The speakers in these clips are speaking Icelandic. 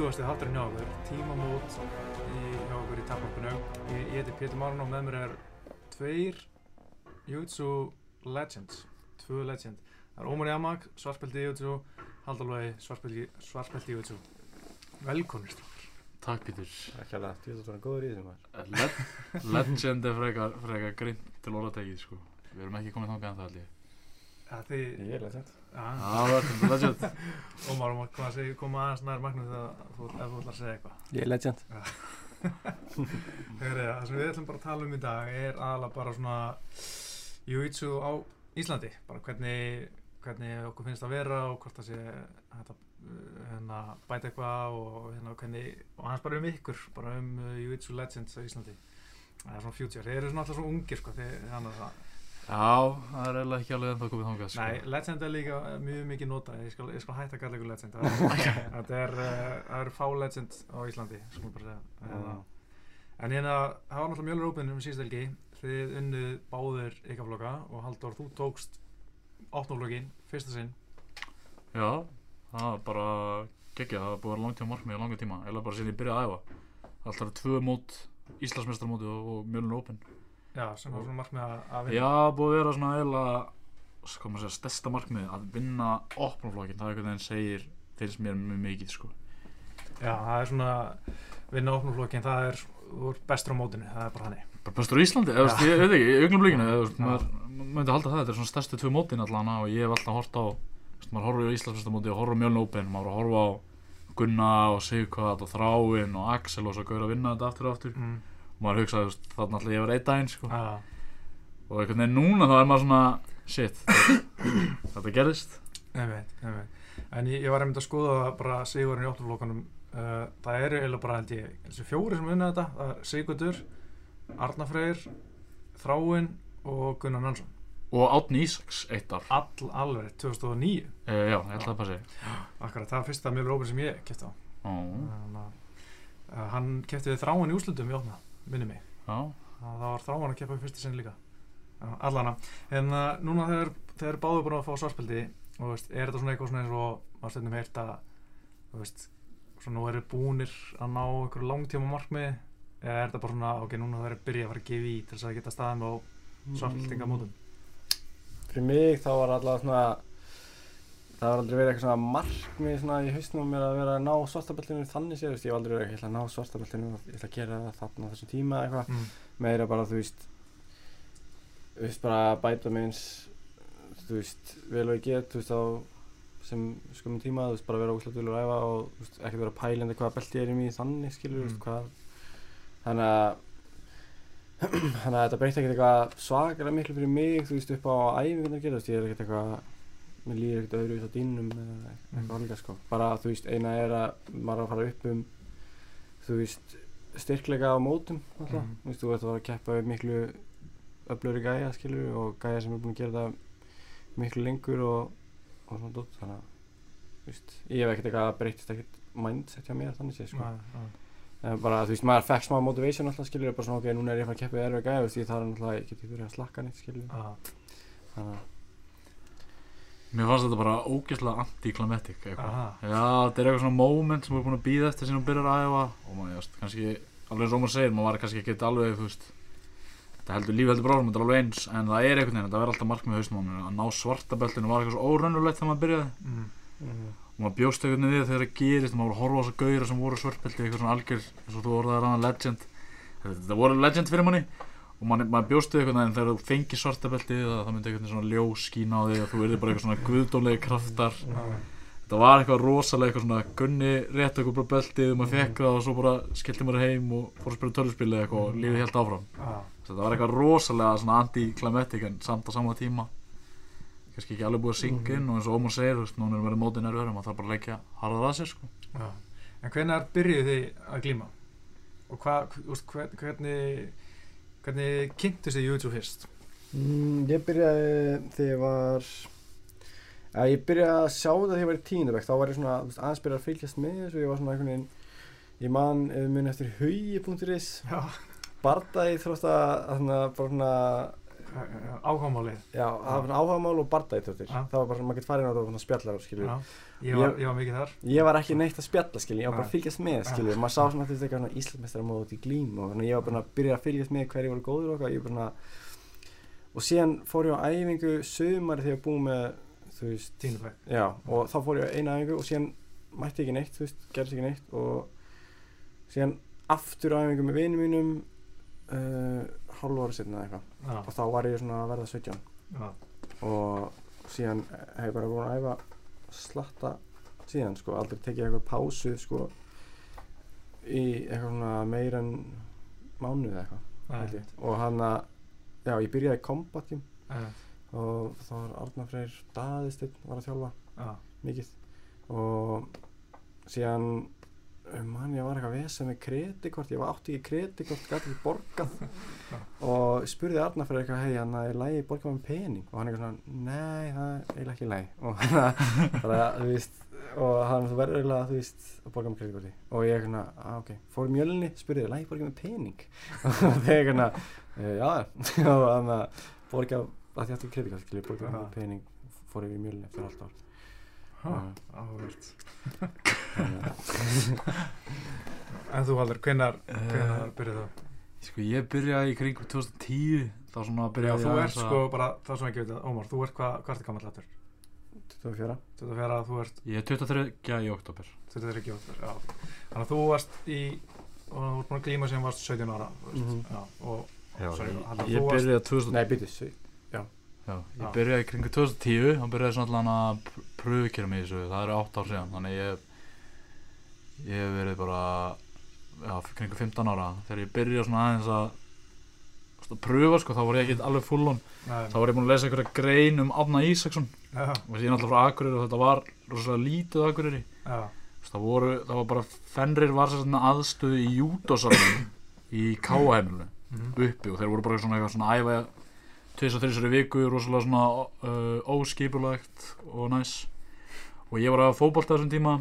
tapparfið, þetta er 50. þátturinn hjá okkur, tímamót í, hjá okkur í tapparfinu. Ég, ég heiti Pétur Márun og með mér er tveir Jutsu Legends, tvö legend. Það er Ómar Jamak, svarspelti Jutsu, Haldalói, svarspelti, svarspelti Jutsu. Velkonir strákar. Takk Pítur Ekki alveg, þú ert svona góður í þessum. Le Legend er frekar, frekar grind til orðatekið sko Við erum ekki komið þangað en það allir Ja, þið, Ég er legend. Þetta Legend. Ómar, hvað segir, koma aðeins nær magnum þegar þú, ef þú ætlar að segja eitthvað. Ég er legend. Heyri, það sem við ætlum bara að tala um í dag er aðalega bara svona Jiu-Jitsu á Íslandi. Bara hvernig, hvernig okkur finnst að vera og hvort það sé hægt að uh, hérna, bæta eitthvað og, hérna, hvernig, og hans bara um ykkur bara um uh, Jiu-Jitsu Legends á Íslandi. Það er svona future, þeir eru svona alltaf svona ungir sko, þeir, þannig að það Já, það er eiginlega ekki alveg ennþá komið þangað sko. Nei, Legend er líka uh, mjög mikið notað. Ég skal, ég skal hætta að kalla ykkur Legend það er- er, uh, það eru fá Legend á Íslandi skulum bara segja. Eða, En hérna, það var náttúrulega mjög lópin um síðust helgi. Þið unnuð báðir ykkafloka og Halldór, þú tókst áttnaflokin, fyrsta sinn. Já, það var bara geggja, það var að vera langtíma markmið í langa tíma. Eða bara síðan ég byrjaði að æfa. Alltaf er tvö mót, Íslandsmeistarmóti og, og mjölun open Já, sem var svona markmið að, vinna. Já, búið að vera svona eiginlega Sko maður segja, stærsta markmið að vinna opnaflokkin, það er einhvern veginn segir finnst mér mjög mikið sko. Já, það er svona vinna áttnaflokin, það er þú ert bestur á mótinu, það er bara hannig bara bestur á Íslandi, eða, veist, ég veit ekki, í veist, Já. maður myndi halda það, þetta er svona stærstu tvö mótin allan og ég hef alltaf hort á, maður horfir á Íslandsmestarmóti og horfir á Mjöln Gunna og Sigurkvæð og Þráin og Axel og svo gauður að vinna þetta aftur og aftur. Mm. Og maður hugsaði, þarna alltaf ég var einn daginn sko. Og einhvern veginn núna þá er maður svona shit, þetta gerðist. Einmitt, einmitt. En ég, ég var einmitt að skoða bara sigurinn í áttnaflokanum uh, það eru eiginlega bara held ég þessi fjóri sem vinna þetta, það er Sigurdur Arna Freyr Þráin og Gunnar Nansson og Átni Ísaks eitt ár. All, alveg 2009 e, já, ég held að það passi. Akkurat, það var fyrsta mjög rópin sem ég kæfti á. Þannig að, uh, hann kæfti við þráin í úslutum í opna, minni mig. Já, það var þráin að keppa í fyrsta sinn líka. Allana, en uh, núna þegar þeir eru báður búin að fá svarspildi og veist, er þetta svona eitthvað svona eins og maður stundum heyrt að þú veist, svona nú eru búnir að ná einhverju langtíma markmið eða er þetta bara svona, ok, núna þeir eru byrja að fara að gefa í til þess að geta staðið með á svarspildingamótum Fyrir mig þá var alltaf svona, það var aldrei verið eitthvað svona markmið svona í hausnum mér að vera að ná svartabellinu þannig þú veist, ég hef aldrei verið ekki að ná svartabellinu og ég ætla að gera það þarna á þessum tíma eitthvað. mm. Meira bara, þú veist, þú veist, bara bæta mig eins, þú veist, vel og ég get, þú veist, á sem skumum tíma, þú veist, bara vera óslætt vilja að æfa og, þú veist, ekki vera pælandi hvaða belti ég er í mig þannig, skilur, þú Mm. veist, hvað, þannig að, mér líður ekkert öðru á dýnum eða eitthvað Mm. alveg, sko, bara, þú veist, eina er að maður er að fara upp um, þú veist, styrkleika á mótum, alltaf, Mhm. þú veist, þú ert að fara að keppa við miklu öflöri gæja, skilur, og gæja sem er búin að gera það miklu lengur og, og svona dótt, þannig að, þú veist, ég hef ekkert eitthvað breytist ekkert mindset hjá mér þannig séð, sko. Nei, nei. En bara, þú veist, maður fekk smá motivation alltaf, skilur, bara svona, ok, núna er ég að fara að keppa við erfið gæja, þú veist, ég þarf náttúrulega, ég get ekki verið að slakka neitt, skilur, Ah, þannig að, mér fannst þetta bara ógeðslega anti-climatic eitthvað. Já, þetta er eitthvað svona moment sem við erum búin að býða eftir sem við byrjar að æfa. Og maður, just, kannski, alveg eins og maður segir, maður var kannski ekki alveg, þú veist þetta heldur lífi heldur bráðum, þetta er alveg eins en það er einhvern veginn, þetta verður alltaf markmið hausnum á mér að ná svarta beltinu var eitthvað svo óraunulegt þegar maður byrjaði. Mm. og maður bjóst veginn við þegar það gerist maður var að horfa á þessa og maður, maður bjóst við einhvern veginn þegar þú fengi svarta belti að það myndi einhvern veginn svona ljós skína á þig og þú erði bara eitthvað svona guðdónlegi kraftar. Þetta var eitthvað rosalega eitthvað svona gunni rétt eitthvað bara beltið og maður fekk það og svo bara skellti maður heim og fór að spila tölvspil eða eitthvað og lífið helt áfram. Þetta var eitthvað rosalega svona anti-climatic en samt á sama tíma. Kannski ekki alveg búið að syngja inn og eins og Ómar segir, þú veist, núna erum hvernig, kynntust þið YouTube fyrst? Mm, ég byrjaði þegar ég var að ég byrjaði að sjá það þegar ég var í tíundabæk þá var ég svona aðeins byrjað að fylgjast með þessu. Ég var svona einhvern veginn ég man munið eftir hugi.is bardaði þrótt að bara svona áhámálið Já, það var áhagamál og bardættóttir Já. Það var bara maður getur farið á þetta og spjallar skilju ég var, Ég- var mikið þar. Ég var ekki neitt að spjalla skilju, ég var bara að fylgjast með skilju Maður sá svona veist eitthvað svona Íslandsmeistara mót í glím og ég var bara að byrja að fylgjast með hverju voru góður og eitthvað. Og síðan fór ég á æfingu sömari þegar ég búið með þú veist Tínubæk Já, og þá fór ég á eina æfingu og síðan mætti ekki neitt, þú veist, gerðist ekki neitt og síðan aftur á æfingu með vinum mínum uh, hálf ára setna eitthvað Já, og þá var ég svona að verða 17 já, og síðan hef ég bara búin að æfa slatta síðan sko, aldrei tekið eitthvað pásu sko í eitthvað svona meir en mánuð eitthvað og hann að, já, ég byrjaði nei, og þá var Arnar Freyr Daðisteinn var að þjálfa já, mikið. Og síðan um, man ég var eitthvað vesað með kreditkort ég var átti ekki kreditkort, gæti ekki borgað. Og spurði Arnar fyrir eitthvað hei hann að ég lægi borgað með pening? Og hann eitthvað svona, nei það er eiginlega ekki lægi og hann að, þú veist og hann verður eiginlega, þú veist að borga með kreditkorti og ég eitthvað, að ok. Fór mjölni, spurði ég, lægi borgað með pening? Og þegar eitthvað, e, já. Og hann að borga að því aftur kreditkort, borgað með pening. Fór ég í mjölni Já. að- En þú Haldur, hvenær, Eh, hvenær byrjuð þú? Sko ég byrjaði í kringum 2010 þá svona Já, byrjaði þú ég ert aðeins að- sko bara, það sem ekki veit að, Ómar, þú ert hvað, hvað ertu gammal hættur? 24 Þetta fyrir að þú ert, Ég er 23 í oktober þetta er ekki óttur, já Þannig að þú varst í, og þú ert búin að glíma sem varst 17 ára, þú veist, Mhm. já, og Já, Sorry, ég, ég þú byrjaði 2000 Nei, býtu, svið Já, ég Já. byrjaði í kringum 2010 þá byrjaði svona allan að pröfukera mig í þessu það eru 8 ár síðan þannig ég ég hef verið bara já, kringum 15 ára. Þegar ég byrjaði svona aðeins að að pröfa sko, þá var ég ekki alveg full on. Þá var ég búin að lesa einhverja grein um Árna Ísaksson. Ég er náttúrulega frá Akureyri og þetta var rosalega lítið Akureyri. Það voru, það var bara Fenrir var svona aðstöðu í júdósalunum í Káaheimilinu mhm, uppi. Og þeir voru bara svona eitthvað svona æfa tvis og þrísari viku, rosalega svona uh, óskipulegt og næs. Og ég var að fótbolta þessum tíma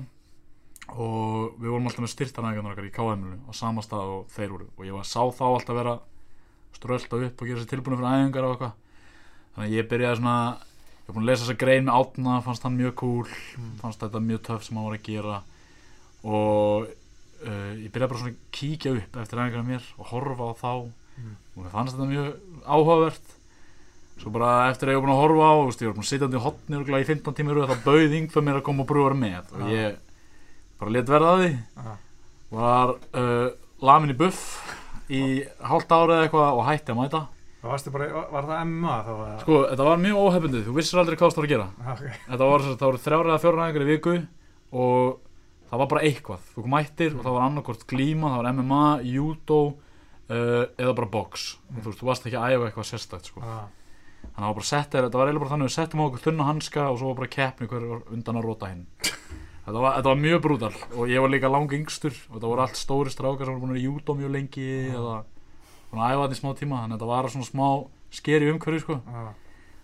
og við vorum alltaf með styrtanæðingarnar okkar í Káaheimilinu á sama stað og þeir voru. Og ég var sá þá alltaf vera strölda upp og gera sér tilbúinu fyrir æfingar og eitthvað. Þannig að ég byrjaði svona ég var búin að lesa þessa grein með átna fannst hann mjög cool mm, fannst þetta mjög töff sem hann var að gera. Og uh, ég byrjaði bara svona að kíkja upp eftir æfingarna mér og horfa á þá. Mm, og mér fannst þetta mjög áhugavert. Svo bara eftir að ég var búin að horfa á veist, ég var búin að sitja bara let verða að því. Já, var uh, lamin í buff í hálft ára eða eitthvað og hætti að mæta. Það bara, var það MMA þá? sko, þetta var mjög óhefbundið, þú vissir aldrei hvað þú stóð að gera. Já, ok, þetta var, það voru þrjára eða fjóra næðingar í viku og það var bara eitthvað. Þú mættir og það var annarkort glíma það var MMA, judo uh, eða bara box. Mm. þú veist, þú varst ekki að æfa eitthvað sérstætt sko. já, þannig að það var bara sett þetta var eiginlega bara þannig að við settum okkur þunna hanska og svo var bara keppni hver var undan að rota hinn þetta var, þetta var mjög brútal og ég var líka lang yngstur og þetta voru allt stóri strákar sem voru búin að judo mjög lengi Já. eða búin að æfa þetta í smá tíma þannig að þetta var svona smá skeri umhverju sko. já,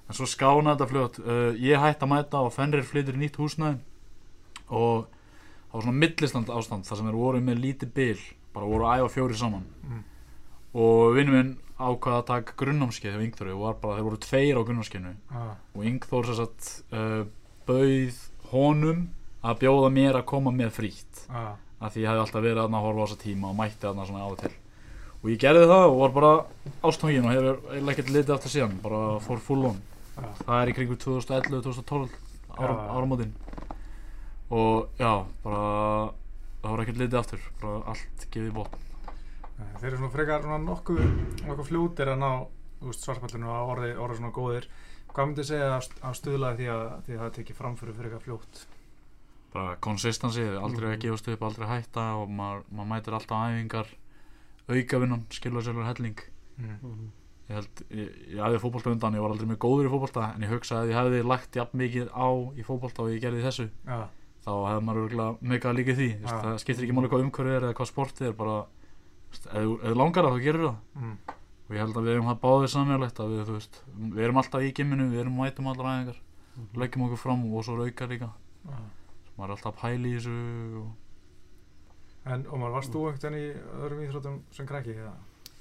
en svo skána þetta fljótt. Uh, ég hætti að mæta og Fenrir flytur í nýtt húsnæði og það var svona millistand ástand þar sem þeir voru með lítið bil bara voru að æfa fjóri saman. Mm, og vinnum minn ákvaða að taka grunnámskeið hjá Yngþóri og var bara, þeir voru tveir á grunnámskeiðinu. Og Yngþór sem sagt uh, bauð honum að bjóða mér að koma með frítt. Já, af því ég hefði alltaf verið að horfa á þessa tíma og mætti aðna svona á og til. Og ég gerði það og var bara ástóngin og hefur ekkert litið aftur síðan bara fór full on. Já, það er í kringu 2011-2012 ára, Já. áramótin. Og já, bara það voru ekkert litið aftur bara allt gefið bótt Þeir eru svona frekar svona nokkuð, nokkuð fljótir að ná svartpallinu og orði, orði svona góðir. Hvað myndið segja að, að stuðlaði því að, því að það tekið framfyrir frekar fljótt? Bara consistency, aldrei að Mhm. gefast upp aldrei hætta og maður, maður mætir alltaf æfingar aukavinnan, skilur sér helling Mm. ég held, ég, ég hafði fótbolta undan ég var aldrei mjög góður í fótbolta en ég hugsa að ég hefði lagt jafn mikið á í fótbolta og ég gerði þessu Já, þá hefði maður örgulega mikað líka því ja. Já. það skiptir ekki máli hvað umhverfið er eða hvað sportið er bara, þú langar það þá gerir það mm, og ég held að við erum það báðið samjálegt að við, veist, við erum alltaf í gimminu við erum mætum allar æfingar, leggjum okkur fram og svo auka líka, já. Maður er alltaf að pæla í þessu og En Ómar, varst þú einhvern veginn í öðrum íþróttum sem krakki? eða?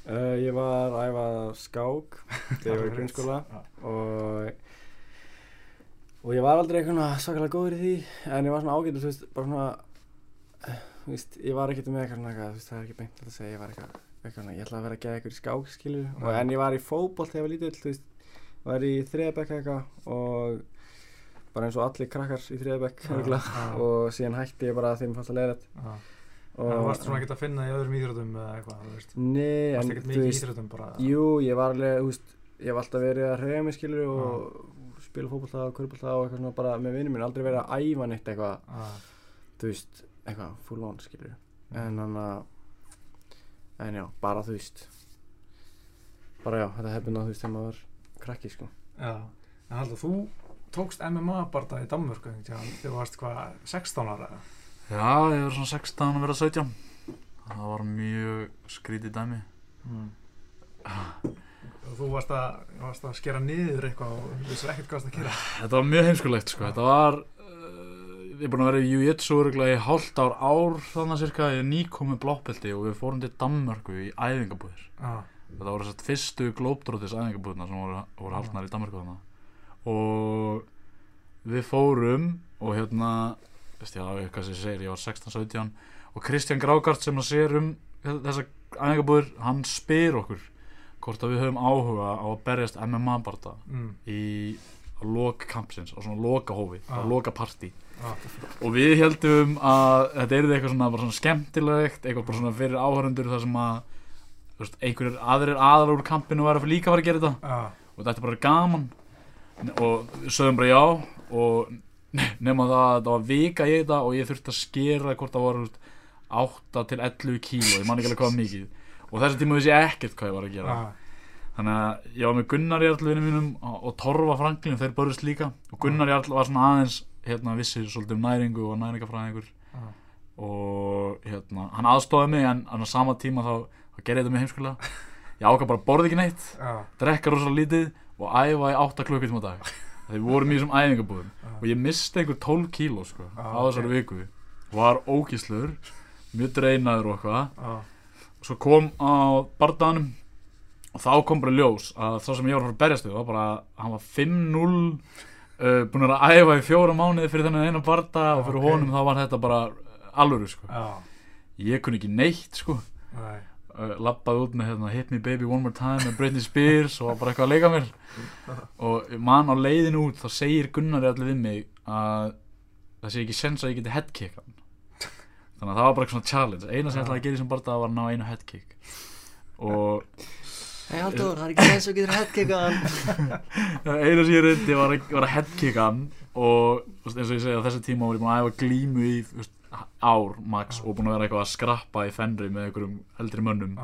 Uh, ég var að æfa skák þegar ég var í grunnskóla og og ég var aldrei eitthvað svakalega góður í því en ég var svona ágætur, þú veist, bara svona eh, þú veist, ég var ekkert með eitthvað svona eitthvað, þú veist, það er ekki beint að segja, ég var eitthvað, eitthvað svona, ég ætlaði að vera að geða eitthvað í skák, skilur og en ég var í fótbolt þegar ég var lítill, þú veist var í þriðabekk eitthvað og bara eins og allir krakkar í já. og síðan hætti ég bara þegar mér fannst að leiða. En þú varst svona ekkert að finna í öðrum íþrótum eða eitthvað, þú veist. Nei, en þú veist, bara. Jú, ég var alveg, þú veist, ég hef alltaf verið að hreyja mig skilur og spila fótbolta og körbólta og eitthvað svona bara með vinnum minn, aldrei verið að æfa neitt eitthvað, þú veist, eitthvað full on skilur. En hann að, en já, bara þú veist, bara já, þetta hefði náðu þú veist þegar maður var krakki sko. Já. En haldur, þú tókst MMA bara í Danmörku, þegar þú varst hvað, 16 ára? Já, ég var svona 16 að vera 17 Það var mjög skrítið dæmi. Og þú varst að, varst að skera niður eitthvað og vissir ekkert hvað varst að gera. Þetta var mjög heimskulegt sko. Þetta var uh, Ég er búinn að vera í Jiu-Jitsu í hálft ár ár þannig cirka ég er nýkomið blápelti og við fórum til Danmörku í æfingabúðir. Já. Þetta voru þess að fyrstu glópdrótis æfingabúðina sem voru, voru haldnar í Danmörku þannig og við fórum og hérna veist ég að hvað sem ég segir, ég var 16-17 og Kristján Grákart sem að sér um þessa æfingabúðir, hann spyr okkur hvort að við höfum áhuga á að berjast MMA barða Mm. í á loka kampsins, á svona loka hófi á Ah. loka partí Já. og við heldum að þetta er eitthvað svona, svona skemmtilegt eitthvað bara svona fyrir áhörundur þar sem að veist, einhverjir aðrir aðal úr kampinu var að líka fara að gera þetta Já. og þetta er bara gaman og við sögðum bara já og nema það að þetta var vika í þetta og ég þurfti að skera hvort það veist, 8 til 11 kíló ég man ekki alveg hvað mikið og þessi tíma vissi ég ekkert hvað ég var að gera Já. þannig að ég var með Gunnar Jarl vinnu mínum og, og Torfa Franklin, þeir börjust líka og Gunnar Jarl var svona aðeins hérna vissir svolítið um næringu og næringafræðingur Já. og hérna hann aðstofaði mig en, á sama tíma þá, þá gerði þetta mig heimskulega ég ákvað bara að borða ekki neitt Já. drekka rosalega lítið og æfa í 8 klukkutíma á dag þegar við vorum í þessum æfingabúðum og ég misti einhver 12 kíló sko, á þessari viku var ógíslur mjög dreinaður og eitthvað Já. svo kom á bardaðanum og þá kom bara ljós að það sem ég var að fara að berjast við var bara að hann var 5-0 uh, búin að æfa í fjóra mánuði fyrir þennan eina barda og fyrir Ok. honum þá var þetta bara alvöru sko. Já. ég kunni ekki neitt sko Nei. Uh, lappaði út með hérna, Hit Me Baby One More Time með Britney Spears og bara eitthvað að leika mér. Og mann á leiðinu út þá segir Gunnar allir við mig að það sé ekki sens að ég geti headkick hann. Þannig að það var bara eitthvað svona challenge. Eina sem ég ætlaði að gera sem barða var að ná einu headkick. Og Hei Haldur, það er ekki eins og getur headkickaðan það eina sem ég reyndi var að, var að headkick hann og eins og ég segi á þessu tíma var ég búin að æfa glímu í ár max og búin að vera eitthvað að skrappa í fenri með einhverjum eldri mönnum.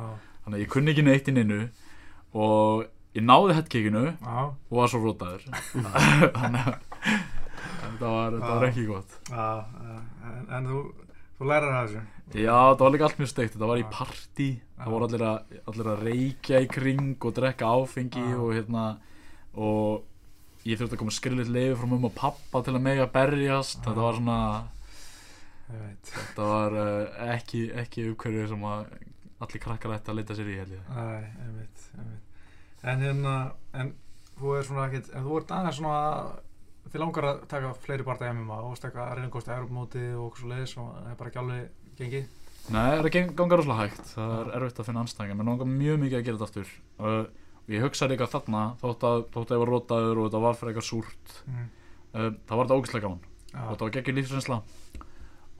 Þannig að ég kunni ekki neitt í nynnu og ég náði headkickinu og var svo rótaður þannig að þetta var, var ekki gott. En, en þú, þú lærar að þessu. já, þetta var líka allt mjög steikt. Þetta var í Já. það voru allir að, allir að reykja í kring og drekka áfengi og hérna og ég þurfti að koma skrillit leiði frá mumma og pappa til að mega berjast. Þetta var svona. Þetta var uh, ekki, ekki uppkverju sem að allir krakkar ætti að leita sér í veit. En hérna, en þú er svona ekkert, en þú ert aðeins svona, þið langar að taka fleiri barða í MMA og góðst að Europamóti og okkur svo leiðis og það er bara ekki alveg gengið. Nei, það er að ganga rosalega hægt. Það er erfitt að finna anstæðingar mér langar mjög mikið að gera þetta aftur. Og ég hugsaði líka þarna þótt að, þótt að ég var rótaður og þetta var fyrir eitthvað súrt Mm. uh, það var þetta ógæslega gaman. Og þetta var geggjur lífsreynsla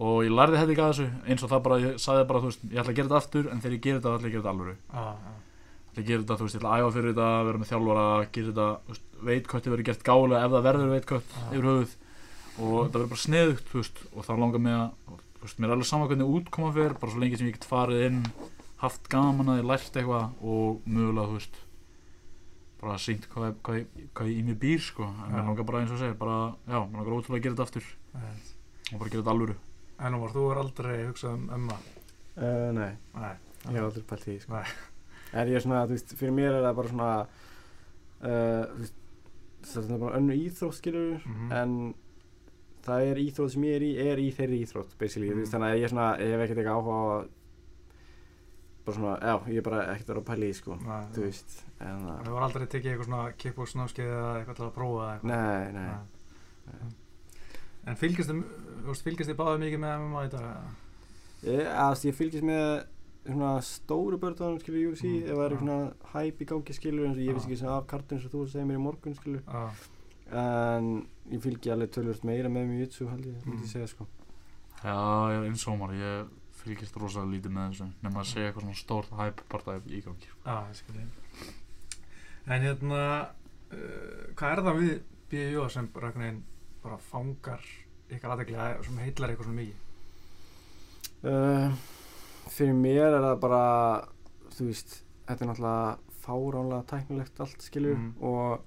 og ég lærði þetta ekki að þessu eins og það bara, ég sagði bara, þú veist, ég ætla að gera þetta aftur en þegar ég gera þetta, ætla ég að gera þetta alvöru. Já, ætla að gera þetta, þú veist, ég ætla að æfa fyrir þetta vera með þjálfara, gera þetta, þú veist, veitkötti verður gert gálega ef það verður veitkött Já. yfir höfuð. Og það verður bara sneðugt, þú veist, og þá langar mig að, þú veist, mér er alveg sama hvernig útkoma fyrir, bara svo lengi sem ég get farið inn, haft gaman að ég lært eitthvað og mögulega, þú veist, bara sínt hvað, hvað, hvað, hvað í mér býr, sko, en mér langar bara eins og segir, bara, já, mér langar ótrúlega að gera þetta aftur. Ég og bara gera þetta alvöru. En Ómar, þú er aldrei hugsað um MMA. uh, Nei, Nei. ég hef aldrei pælt því sko. Nei. En ég er svona, þú veist, fyrir mér er það bara svona uh, þú veist, það er bara önnu íþrótt skilur Mhm. en það er íþrótt sem ég er í er í þeirri íþrótt basically, Mhm. þú veist, þannig að ég er svona ég hef ekkert eitthvað áhuga á bara svona, já, ég er bara ekkert að pæla í sko, Nei, þú veist, en Það hefur aldrei tekið eitthvað svona kickbox námskeið eða eitthvað til að prófa eða eitthvað nei, nei, Nei. En fylgist þið, báðið mikið með MMA í dag? ég, að, ég fylgist með svona stóru börnunum, skilur, UFC, Mm, ef það er svona hæp í gangi, skilur, eins og ég Já. vissi ekki svona af kartun eins og þú segir mér í morgun, skilur, Já, en ég fylgi alveg tölvöld meira með mjög jutsu, held ég, Mm. ég segja, sko. Já, ég er eins og Ómar, ég fylgist rosalega lítið með þessu nema að segja eitthvað svona stórt hæp partæf í gangi sko. ég En hérna uh, hvað er það við BJO sem bara einhvern veginn bara fangar ykkar aðeglega sem heitlar eitthvað svona mikið? Uh, fyrir mér er það bara, þú veist, þetta er náttúrulega fáránlega tæknilegt allt, skilur, Mm. og,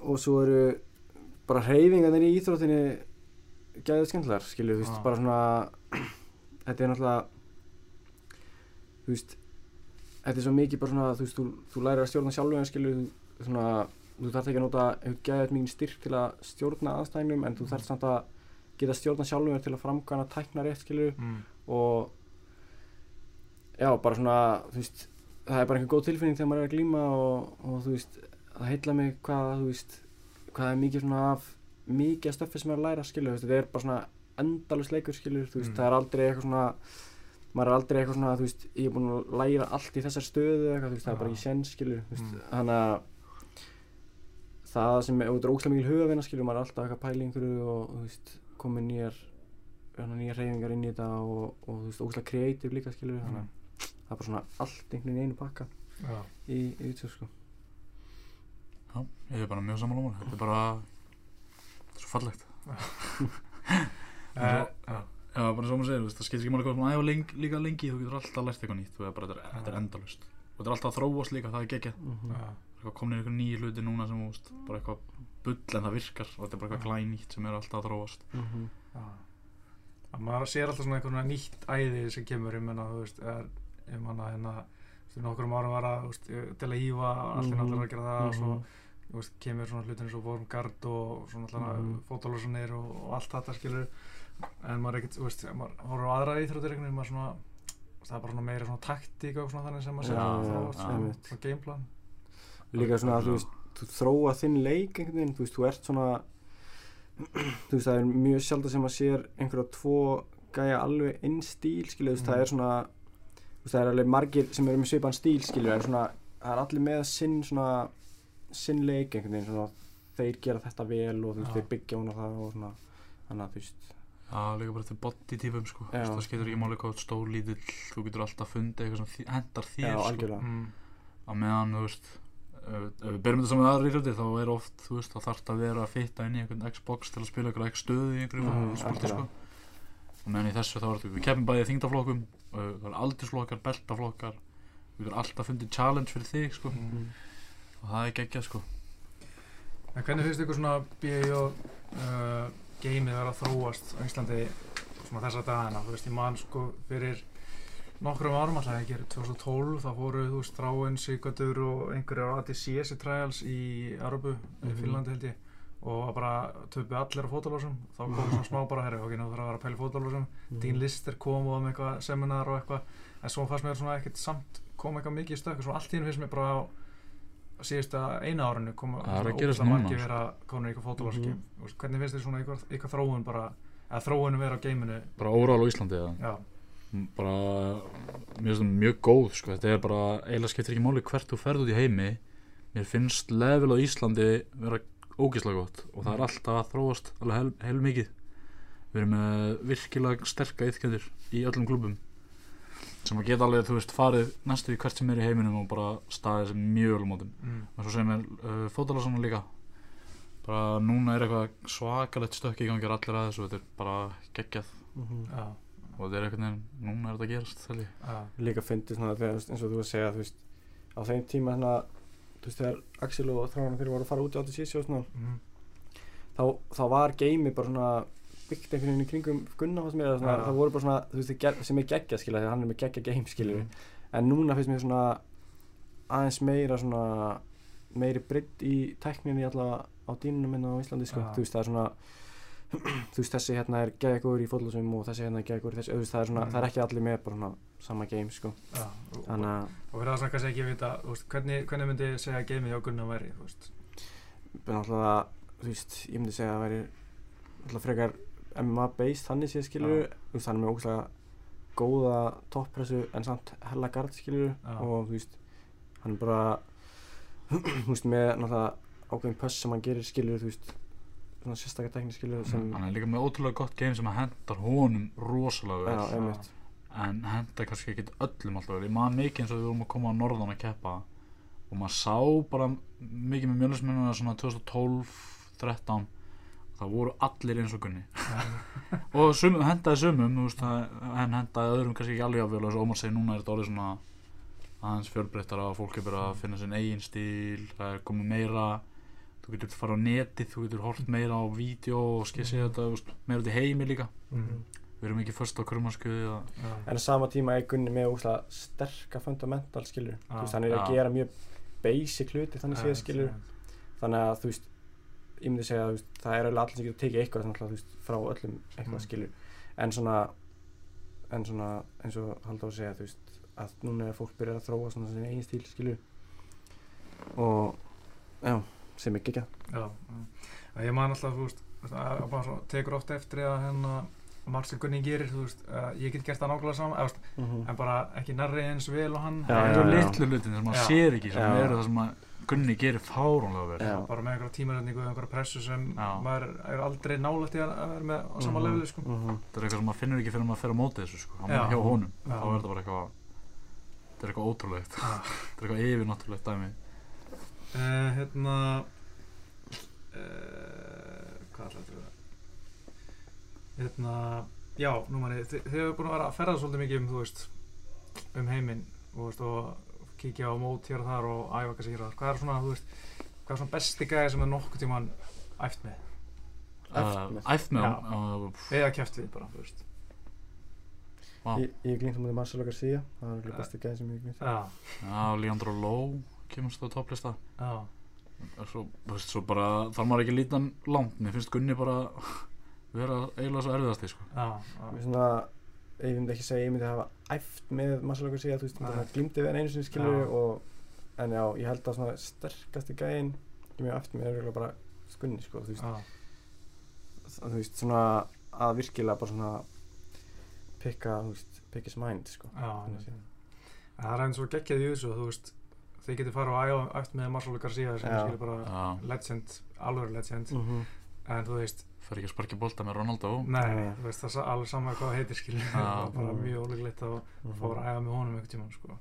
og svo eru bara hreyfingarnir í íþróttinni gæðið skemmtilegar, skilur, þú veist, Ah. bara svona, þetta er náttúrulega, þú veist, þetta er svo mikið bara svona, þú veist, þú, þú lærir að stjórna sjálfum, skilur, þú, svona, þú þarf ekki að nota gæðið mikið styrk til að stjórna aðstæðinum, en þú þarf samt að geta stjórna sjálfum þér til að framkvæmna tækna rétt, skilur, Mm. og já, bara svona, veist það er bara einhver góð tilfinning þegar maður er að glíma og, og þú veist, það heitla mig hvað, þú veist, hvað er mikið svona af mikið af stöffi sem er að læra, skilur, þetta er bara svona endalus leikur, skilur, þú veist, Mm. það er aldrei eitthvað svona maður er aldrei eitthvað svona, þú veist, ég er búinn að læra allt í þessar stöðu eitthvað, það er bara Já. ekki sens, skilur, Mm. þannig að það sem, og þetta er óslega mikil hugavinna, skilur, maður er alltaf eitthvað að einhverju og, þú veist, komið nýjar hérna, nýjar reyfingar inn í þetta og, og þú veist, óslega kreatív líka, skilur, þannig að það er bara svona allt einhvern veginn í einu pakka Já, í, í YouTube, sko. Já, ég er bara mjög saman Ómar þetta er bara þetta er svo fallegt. Eh, já, Já, bara og maður segir, veist, það skiptir ekki máli hvað svona æfa leng, líka lengi, þú getur alltaf lært eitthvað nýtt þú veist, bara, þetta er, er endalust og þetta er alltaf að þróast líka, það er geggjað. Mm já, eitthvað komin eitthvað nýju hluti núna sem, þú veist, bara eitthvað bull en það virkar og þetta er bara eitthvað glænýtt sem er alltaf að þróast. Já. Að maður sér alltaf svona eitthvað svona nýtt æði sem kemur, ég menna, þú veist er, ég manna hérna fyrir nokkrum árum var að, þú veist, til að hýfa allir Mhm. náttúrulega að gera það og svo Mhm. þú veist, kemur svona hlutin eins og Vormgard og svona alltaf mm fótólósanir og, og allt þetta skilur en maður er ekkert, þú veist, maður horfir á aðra íþróttir einhvern veginn, maður svona það er bara svona meira svona taktík og svona þannig sem maður Já, sér já, svona, einmitt. svona gameplan líka svona, þú veist, þú þróa þinn leik einhvern veginn, þú veist, þú ert svona þú veist, það er mjög sjálf sem að sér einhverja tvo gæja alveg inn stíl, skilju, þú veist, Mm. það er svona þú veist, það er alveg margir sem eru með svipan stíl, skilju, en svona, það er allir með sinn svona, sinn leik einhvern veginn, svona, þeir gera þetta vel og þú veist, þeir byggja hún á það og svona, þannig að þú veist. Já, líka bara til body típum sko það skiptir ekki máli hvað þú getur alltaf fundið eitthvað sem hentar þér Já, sko. mm. á meðan, þú veist ef við berum þetta saman aðra íþróttir þá er oft, þú veist, þá þarf að vera að fitta inn í einhvern Xbox til að spila eitthvað ekki stöðu í einhverju mm, sporti, sko og meðan í þessu þá er þetta, við keppum bæði í þingdaflokkum það er aldursflokkar, beltaflokkar við getum alltaf fundið challenge fyrir þig, sko Mhm. og það er geggjað, sko En hvernig finnst ykkur svona B.I.O. Uh, geimið vera að þróast á Íslandi svona þessa dagana, þú veist, ég man sko fyrir nokkrum árum alltaf ekki, 2012, þá fóru, þú veist, Þráin, Sigurdur og einhverjar ATCS trials í Arabu, í Mhm. Finnlandi held ég og bara töpu allir á fótalósum þá kom svona smá bara, herri, ok, nú þarf að vera að pæla í fótalósum Mhm. Dean Lister kom og var með eitthvað seminar og eitthvað en svo fannst mér svona ekkert samt kom eitthvað mikið í stökk og svo allt í hennu finnst mér bara á síðusta eina árinu kom Það að svona núna, margir sko. vera konur í eitthvað Mhm. mm -hmm. hvernig finnst þér svona eitthvað, eitthvað þróun bara eða þróunum vera á geiminu bara óral á Íslandi eða já, bara mér finnst það mjög góð sko. þetta er bara, eiginlega skiptir ekki máli hvert þú ferð út í heimi. Mér finnst level á Íslandi vera ógeðslega gott og það er alltaf að þróast alveg heil, heil mikið við erum með virkilega sterka yfkendur í öllum klubum sem að geta alveg, þú veist, farið næstu í hvert sem er í heiminum og bara staðið sem mjög vel á mótum mm. og svo sem er uh, fótalásanna líka bara núna er eitthvað svakalegt stökk í gangi allir að þessu þetta er bara geggjað. Mhm. já, og þetta er eitthvað neginn, núna er þetta að gerast ég. já, líka fyndið svona þegar, eins og þú að segja þú veist, á þeim tíma hérna, þú veist, þegar Axel og Þrána þeir voru að fara út í átti síðan og svona, mm. þá, þá var geimi bara svona byggt einhvern veginn í kringum Gunnar mér, svona, Já. það voru bara svona, þú veist, sem er geggja skilja, þegar hann er með geggja game skilja Mhm. en núna finnst mér svona aðeins meira svona meiri breytt í tækninni allavega á dýnunum minna á Íslandi sko, Já. þú veist, það er svona þú veist þessi hérna er geðegur í fótbollasum og þessi hérna er geðegur í þessi, þú veist það er svona, Mm. það er ekki allir með bara svona sama game sko, Já, og, þannig að og fyrir það sem kannski ekki vita, þú veist, hvernig, hvernig myndi ég segja að geimið hjá Gunnar væri, þú veist? Ben náttúrulega, þú veist, ég myndi segja að það væri náttúrulega frekar MMA based þannig séð skilur, Já. þú veist, hann er með ógæslega góða toppressu en samt hella gard skilur Já. og þú veist, hann bara, þú veist, með náttúrulega ákveðin pöss sem hann gerir skilur, þú veist, svona sérstakar tekni skilur sem, hann er líka með ótrúlega gott game sem að hendar honum rosalega vel. Já, einmitt, en henda kannski ekki öllum alltaf vel. Ég man mikið eins og við vorum að koma á norðan að keppa. Og maður sá bara mikið með mjölusminnuna svona 2012-13 það voru allir eins og Gunni. Og sum, hendaði sumum veist, en hendaði öðrum kannski ekki alveg afvel og eins og Ómar segir núna er þetta orðið svona aðeins fjölbreyttara og fólk er bara að finna sinn eigin stíl. Það er komið meira þú getur fara á netið, þú getur hort meira á vídeo og skissið þetta þú veist, meira út í heimi líka. Mm. við erum ekki först á krummarskuði Já, en á sama tíma er Gunni með ógæslega sterka fundamental skilur, þú veist, hann er að Já. gera mjög basic hluti þannig séð skilur þannig að þú veist ég myndi segja að það er allir sem getur tekið eitthvað þannig að þú veist frá öllum eitthvað Mm. skilur en svona en svona eins og Halldór segja þú veist að núna er fólk byrjað að þróa svona eigin stíl skilur og já sem ekki ekki. Að ég man alltaf, þú veist, að að bara svo, tekur oft eftir að hérna margt sem Gunni gerir, þú veist, að ég get gert það nákvæmlega saman, eða, mm -hmm. en bara ekki nærri eins vel og hann Já, það eru litlu hlutin sem maður sér ekki sem eru það sem að Gunni gerir fáránlega vel Já. bara með einhverja tímarætningu, einhverja pressu sem Já. maður er aldrei nálægt í að að vera með á sama Mhm. lefðu, sko. mm það er eitthvað sem maður finnur ekki fyrir maður fer á móti þessu sko. hann Já. er hjá honum Já. þá er þetta bara eitthvað þetta er eitthvað ótrúlegt þetta er eitthvað yfirnáttúrulegt dæmi Uh, hérna uh, hvað ætlaði þetta að hérna já, nú manni, þið, þið hefur búin að vera að ferða svolítið mikið um, þú veist um heiminn, þú veist, og kíkja á mót hér og þar og æfa kannski hér og þar. Hvað er svona, þú veist, hvað er svona besti gæði sem er nokkuð tíman æft með? Æft með. Uh, æft með Já. uh, pff, eða kæft við bara, þú veist. Vá. ég, ég er glýmt á mútið Marcelo Garcia það er örugglega besti gæði sem ég glýmt já, Leandro Lowe kemur stöðu topplista. Já, svo, veist, svo bara þarf maður ekki að líta hann langt. Mér finnst Gunni bara vera eiginlega svo erfiðasti sko. já, Mér já, svona, ég myndi ekki segja, ég myndi hafa æft með Marcelo Garcia, þú veist, Nei. það glýmdi við hann einu sinni skilur og, en já, ég held að svona sterkasti gæðin sem ég hef æft með er bara skunni, sko, þú veist, já, þú veist, svona að virkilega bara svona pikka, þú veist, pick his mind, sko. já, Þannig það er eins og geggjað í þessu, þú veist þið getur fara og æfa æft með Marcelo Garcia sem skilur bara já, legend, alveg legend. Mhm. en þú veist, fer ekki að sparki bolta með Ronaldo? Nei, þú veist það er alveg sama hvað það heitir skilur. Já. það var bara Mhm. mjög ólíklegt að Mhm. fá að æfa með honum einhvern tímann sko.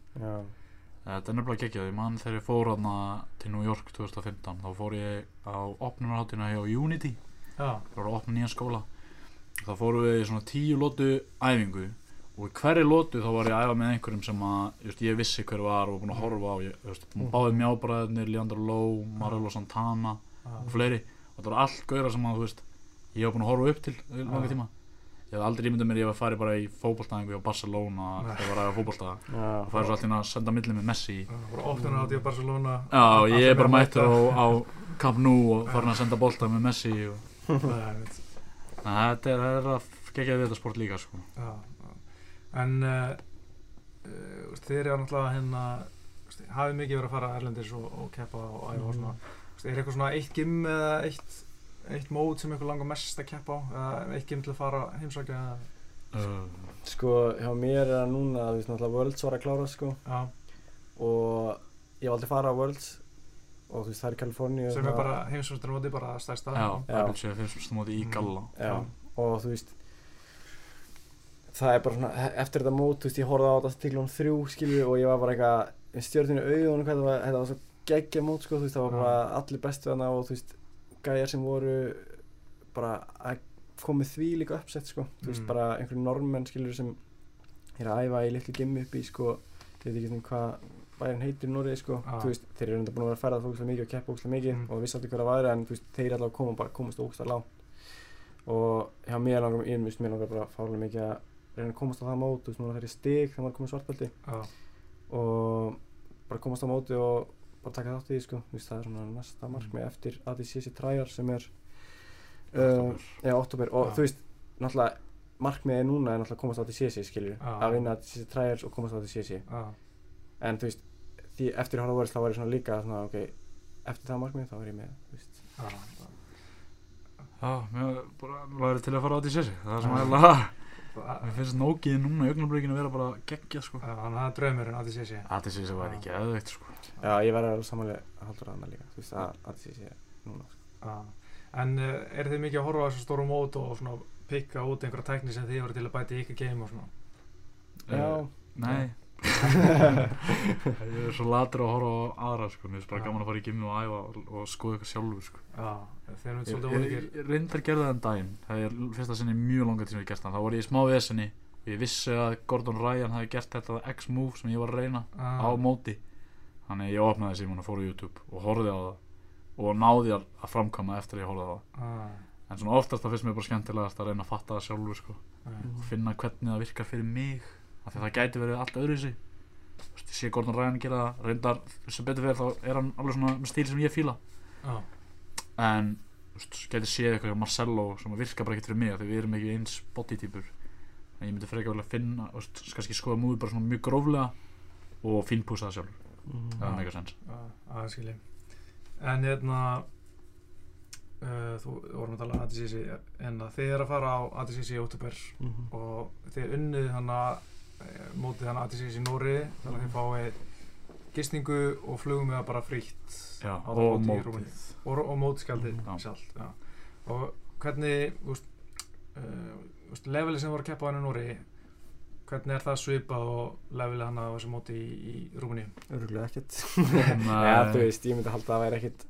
Þetta er nefnilega geggjað, ég man þegar ég fór hana til New York 2015 þá fór ég á opnunarháttina hjá Unity. Já, það voru að opna nýjan skóla. Þá fórum við í svona tíu lótu æfingu og hverju lótu þá var ég að æfa með einhverjum sem að just, ég vissi hver var og búin að horfa á ég, Mm. báði mjábræðinir, Leandro Lowe, Marelo Santana já, og fleiri. Og það var allt gauðra sem að veist ég var búin að horfa upp til í langa Já. tíma. Ég hef aldrei ímyndað mér ég var að fara bara í fótballtæðingu á Barcelona Nei. þegar ég var að æfa fótballtæða já, og færi svo alltaf að senda milli með Messi. Var opnuna átti á Barcelona Já, ég er bara mættur á, á Camp Nou og farin að senda bolta með Messi og... Nei, þetta er að gegja við þetta sport líka sko. En uh, uh, þeir eru náttúrulega hérna hafið mikið verið að fara erlendis og, og keppa og æfa og svona. Er eitthvað svona eitt gym eða eitt, eitt mót sem ykkur langar mest að keppa á? Eða eitt gym til að fara heimsækja uh, sko, hjá mér er það núna, þú veist, náttúrulega Worlds var að klára, sko, já, og ég hef aldrei farið á Worlds. Og þú veist, það er Kaliforníu sem er bara heimsvæmsturmóti bara stærsta. Já, Já. fyrst móti í Mm. galla. Já, og þú veist það er bara svona, e- eftir þetta mót, þú veist, ég horfði á þetta til hún þrjú, skilju, og ég var bara eitthvað stjórninu auðvunum hvað þetta var, þetta var svo geggja mót, sko, þú veist, það var bara allir bestu þarna og þú veist, gæjar sem voru bara að komið því líka uppsett, sko, þú veist, Mm. bara einhverju normenn, skilju, sem er að æfa í litlu gimmi upp í, sko, ég veit ekki svona hvað bærin heitir Noregi, sko, Já. þú veist, þeir eru enda búin að vera að ferða fókslega mikið og keppa fókslega mikið Mm. og vissi allir hver að væri en þú veist, þeir allavega koma bara komast ógst að lágt og hjá mér langar, ég veist, mér langar bara fárlega mikið að reyna að komast á það mót, þú veist, þegar ég stig þegar maður komið svartbelti. Já, og bara komast á móti og bara taka þátt í því, sko, þú veist, það er svona næsta markmið eftir ADCC Trial sem er uh, Já, oktober og Já. þú veist, náttúrulega markmiðið núna er náttúrulega að komast á til CC skilju Já. að vinna CC Trials og komast á til CC Já, en þú veist, því eftir að horfa vorist þá var ég svona líka svona, ok, eftir það markmið þá er ég með, þú veist. Já, mér bara lagði til að fara á því sér Það er sem Að það- Mér finnst nógið núna í augnablikinu vera bara geggjað sko. Já, Þannig að það er draumurinn að þið sé. Sé Að því sem var ekki eðveikt sko. Já, ég verði alveg samanlega að halda ráðna líka, þú veist, að, að CC núna sko. Já. En uh, er þið mikið að horfa á þessu stóru mót og svona pikka út einhverja tækni sem þið voru til að bæta í ykkur game og svona? Já, Eh, Nei Ég er svo latur að horfa á aðra sko. Mér finnst bara Já. gaman að fara í gimmi og æfa og, og skoða eitthvað sjálfur sko. Eru Ég, ég, ég reyndar gerði það en daginn. Það er fyrsta sinni mjög langa tíma ég gert það. Þá var ég í smá vesenni og ég vissi að Gordon Ryan hafi gert þetta X-move sem ég var að reyna Ah. á móti. Þannig ég opnaði síman og fór á YouTube og horfði á það og náði að framkama eftir að ég horfði á það. Ah, En svona oftast það finnst mér bara skemmtilegast að reyna að fatta það sjálfur sko. Nei. og finna hvernig það virkar fyrir mig af því að það gæti verið allt öðru sig ég sé Gordon Ryan gera það. Reyndar sem betur fyrir þá er hann alveg svona með stíl sem ég fíla. Já, en þú veist, gæti séð eitthvað hjá Marcello sem virkar bara ekkert fyrir mig af því við erum ekki eins bodytýpur en ég myndi frekar vel að finna þú veist, kannski skoða múið bara svona mjög gróflega og fínpúsa það sjálfur. Það Já. er mega sens aðeins skilji. En hérna, uh, þú þú vorum að tala um ADCC, en að þið er að fara á ADCC í óttúber Mhm. og þið unnið hann að mótið hann ADCC í Nóri þannig að þið fáið gistingu og flugum með það bara frítt Já, og móti í mótið. Og, og sjálft já. og hvernig úst, uh, úst, levelið sem voru að keppa á hann í Nóri hvernig er það svipað og levelið hann á þessu móti í, í Rúmeníu? Öruglega ekkert. Nei. Já, þú veist, ég myndi halda að það væri ekkert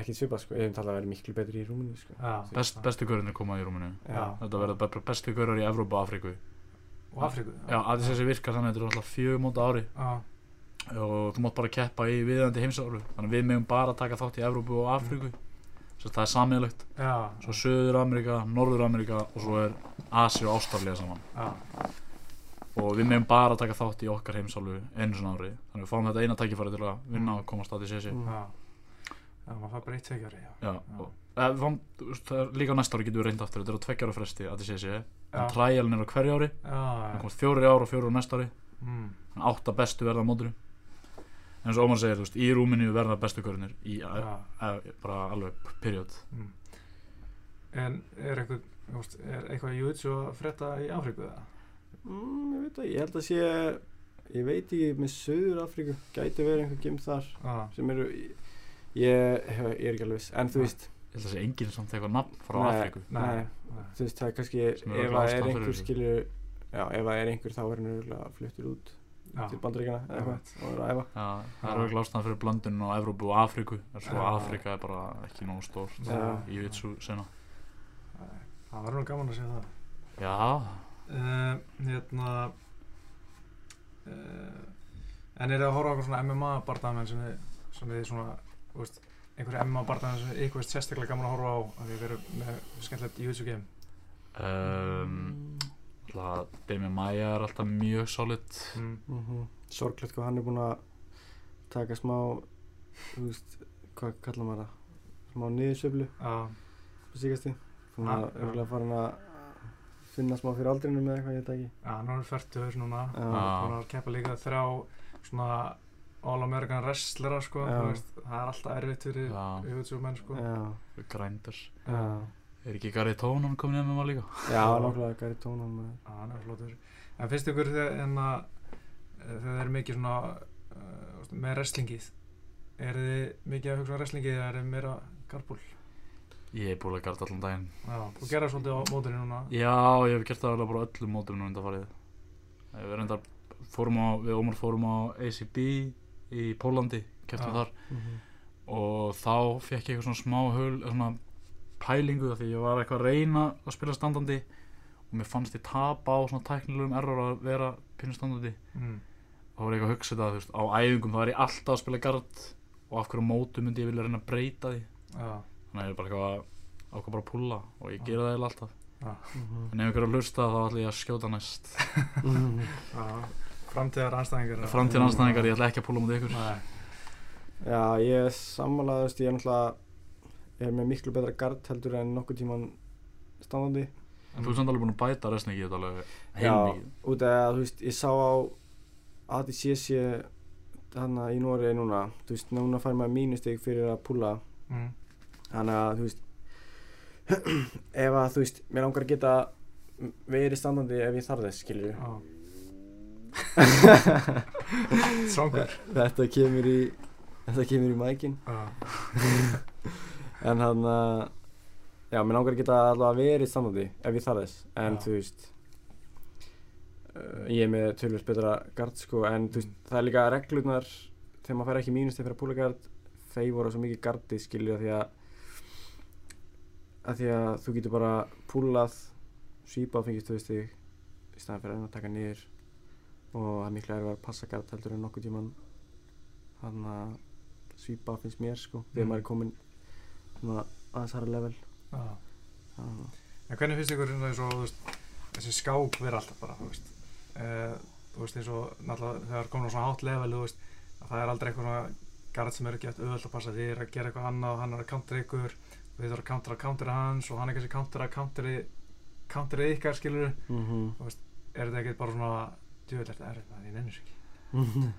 ekkert svipað, sko, ég myndi halda að það væri miklu betri í rúminu, sko. Best, bestu görðinni koma í rúminu Já, þetta verða bara bestu görðar í Evrópa og Afríku og Afríku Já, að þessi virkar þannig að þetta er alltaf fjögur móta ári Já. og þú mátt bara keppa í viðandi heimsáru þannig að við megum bara taka þátt í Evrópu og Afríku svo það er sammeðlegt Já. svo Söður Amerika, Norður Amerika og svo er Asi og Ástralja saman Já. og við megum bara taka þátt í okkar heimsálu einu svona ári þannig að við fáum þetta eina tækifæri til að vinna og komast að því sési Mm. Já. Maður fær bara eitt tveikjari já. Já, veist, það er líka næsta ári getum við reynd aftur, þetta er á tveggjára fresti að því sési Já. en træjalin er á hverju ári það já. komast fjóri ár og fjóri á næsta ári Mm. átta bestu verða á mótinu en eins og Ómar segir, þú veist, í rúminu verða bestu körnir í Já. e, bara alveg period Mm. En er eitthvað, er eitthvað júitsu að frétta í Afríku eða? mm, ég veit það, ég held að sé ég veit ekki, með Söður Afríku gæti verið einhver gym þar Já. sem eru ég, ég, er ekki alveg viss, en þú Já. veist ég held að sé enginn samt eitthvað nafn frá. Afríku Nei. Nei. Nei. þú veist, það er kannski ef er það er einhver skilur já, ef það er einhver þá er hann örgulega fluttur út Já. til bandaríkjana eða eitthvað og er að æfa Já, það er auðvitað ástæðan fyrir blöndun á Evrópu og Afríku en svo. Afríka er bara ekki nógu stór í vitsu sena. Það var nú gaman að segja það. Já, Uh, hérna, uh, en er það að horfa á okkur svona MMA barndamenn sem þið, sem þið svona, þú veist, einhverju MMA barndamenn sem ykkur veist sérstaklega gaman að horfa á að því þið eru með skemmtilegt júitsu game. um, alltaf Demi Maia er alltaf mjög solid Mm. mm sorglegt hvað hann er búinn að taka smá þú veist, hvað kallar maður það smá niðursöflu Já, på síkasti hún Ah, er já. örgulega farin að finna smá fyrir aldrinu með eitthvað, ég veit ekki já, nú er færtur núna. Já. Já. Hún er að keppa líka þrjá svona All-American wrestlera, sko, veist, það er alltaf erfitt fyrir Já. júitsu menn, sko. já, Grinders já, Er ekki Gary Tónan komin inn með maður líka? já, nákvæmlega Gary Tónan hann er flottur. En finnst ykkur þegar að þegar þeir eru mikið svona uh, með wrestlingið er þið mikið að hugsa um wrestlingið eða er þið meira garból? Ég er búin að garda allan daginn Já, þú gerir svolítið á mótinu núna Já, ég hef gert það alveg bara öllum mótunum undanfarið Við reyndar fórum á, við Ómar fórum á ACB í Pólandi, keftum Já. þar. Og þá fekk ég eitthvað svona smá hul, svona pælingu af því ég var eitthvað að reyna að spila standandi og mér fannst ég tapa á svona tæknilegum error að vera pínu standandi. Mm. þá var ég eitthvað að hugsa þetta, þú veist, á æfingum þá er ég alltaf að spila gard og af hverju mótu myndi ég vilja reyna að breyta því. Já, þannig að ég er bara eitthvað ákvað bara að pulla og ég gera það eiginlega alltaf. Já, en ef einhver er að hlusta þá ætla ég að skjóta næst. Já Framtíðar anstæðingar framtíðan anstæðingar, ég ætla ekki að pulla mútið ykkur. Nei, já, ég er sammálaðust ég er náttúrulega er með miklu betra gard heldur en nokkuð tíman standandi. En þú er samt alveg búin að bæta resni ekki þetta alveg Já, heilmikið út af að þú veist, ég sá á ADCC hana í Nóri núna, þú veist, núna fær maður mínustig fyrir að púla mm. þannig að þú veist ef að þú veist, mér langar að geta verið standandi ef ég þarf þess, skilur Já Strongur. Þetta kemur í þetta kemur í mækin. En hann að já, mér langar að geta allavega verið standandi ef ég þarf þess, en Já. þú veist uh, ég er með tölvöld betra gard sko, en þú veist, það er líka reglurnar þegar maður fær ekki mínustig fyrir að púla gard þeir voru svo mikið gardið skilju því að að því að þú getur bara púlað svípa og fengið stöðustig í staðan fyrir að taka niður og það er miklu erfið að passa gard heldur en nokkuð tíman hann að svípa finnst mér sko þegar Mm. maður er komin aðeins hara level. Að En hvernig finnst ykkur svona eins og veist, þessi skák vera alltaf bara, þú veist, uh, þú veist eins og náttúrulega þegar komin á svona hátt level, þú veist, að það er aldrei eitthvað svona garð sem eru eftir auðvöld að passa. Því er að gera eitthvað annað, hann er að counter ykkur, við þurfum að counter að counter hans og hann er kannski counter að counteri, counterið ykkar skilur, mhm. Er þetta ekkert bara svona erfitt með því, ég nennir sér ekki.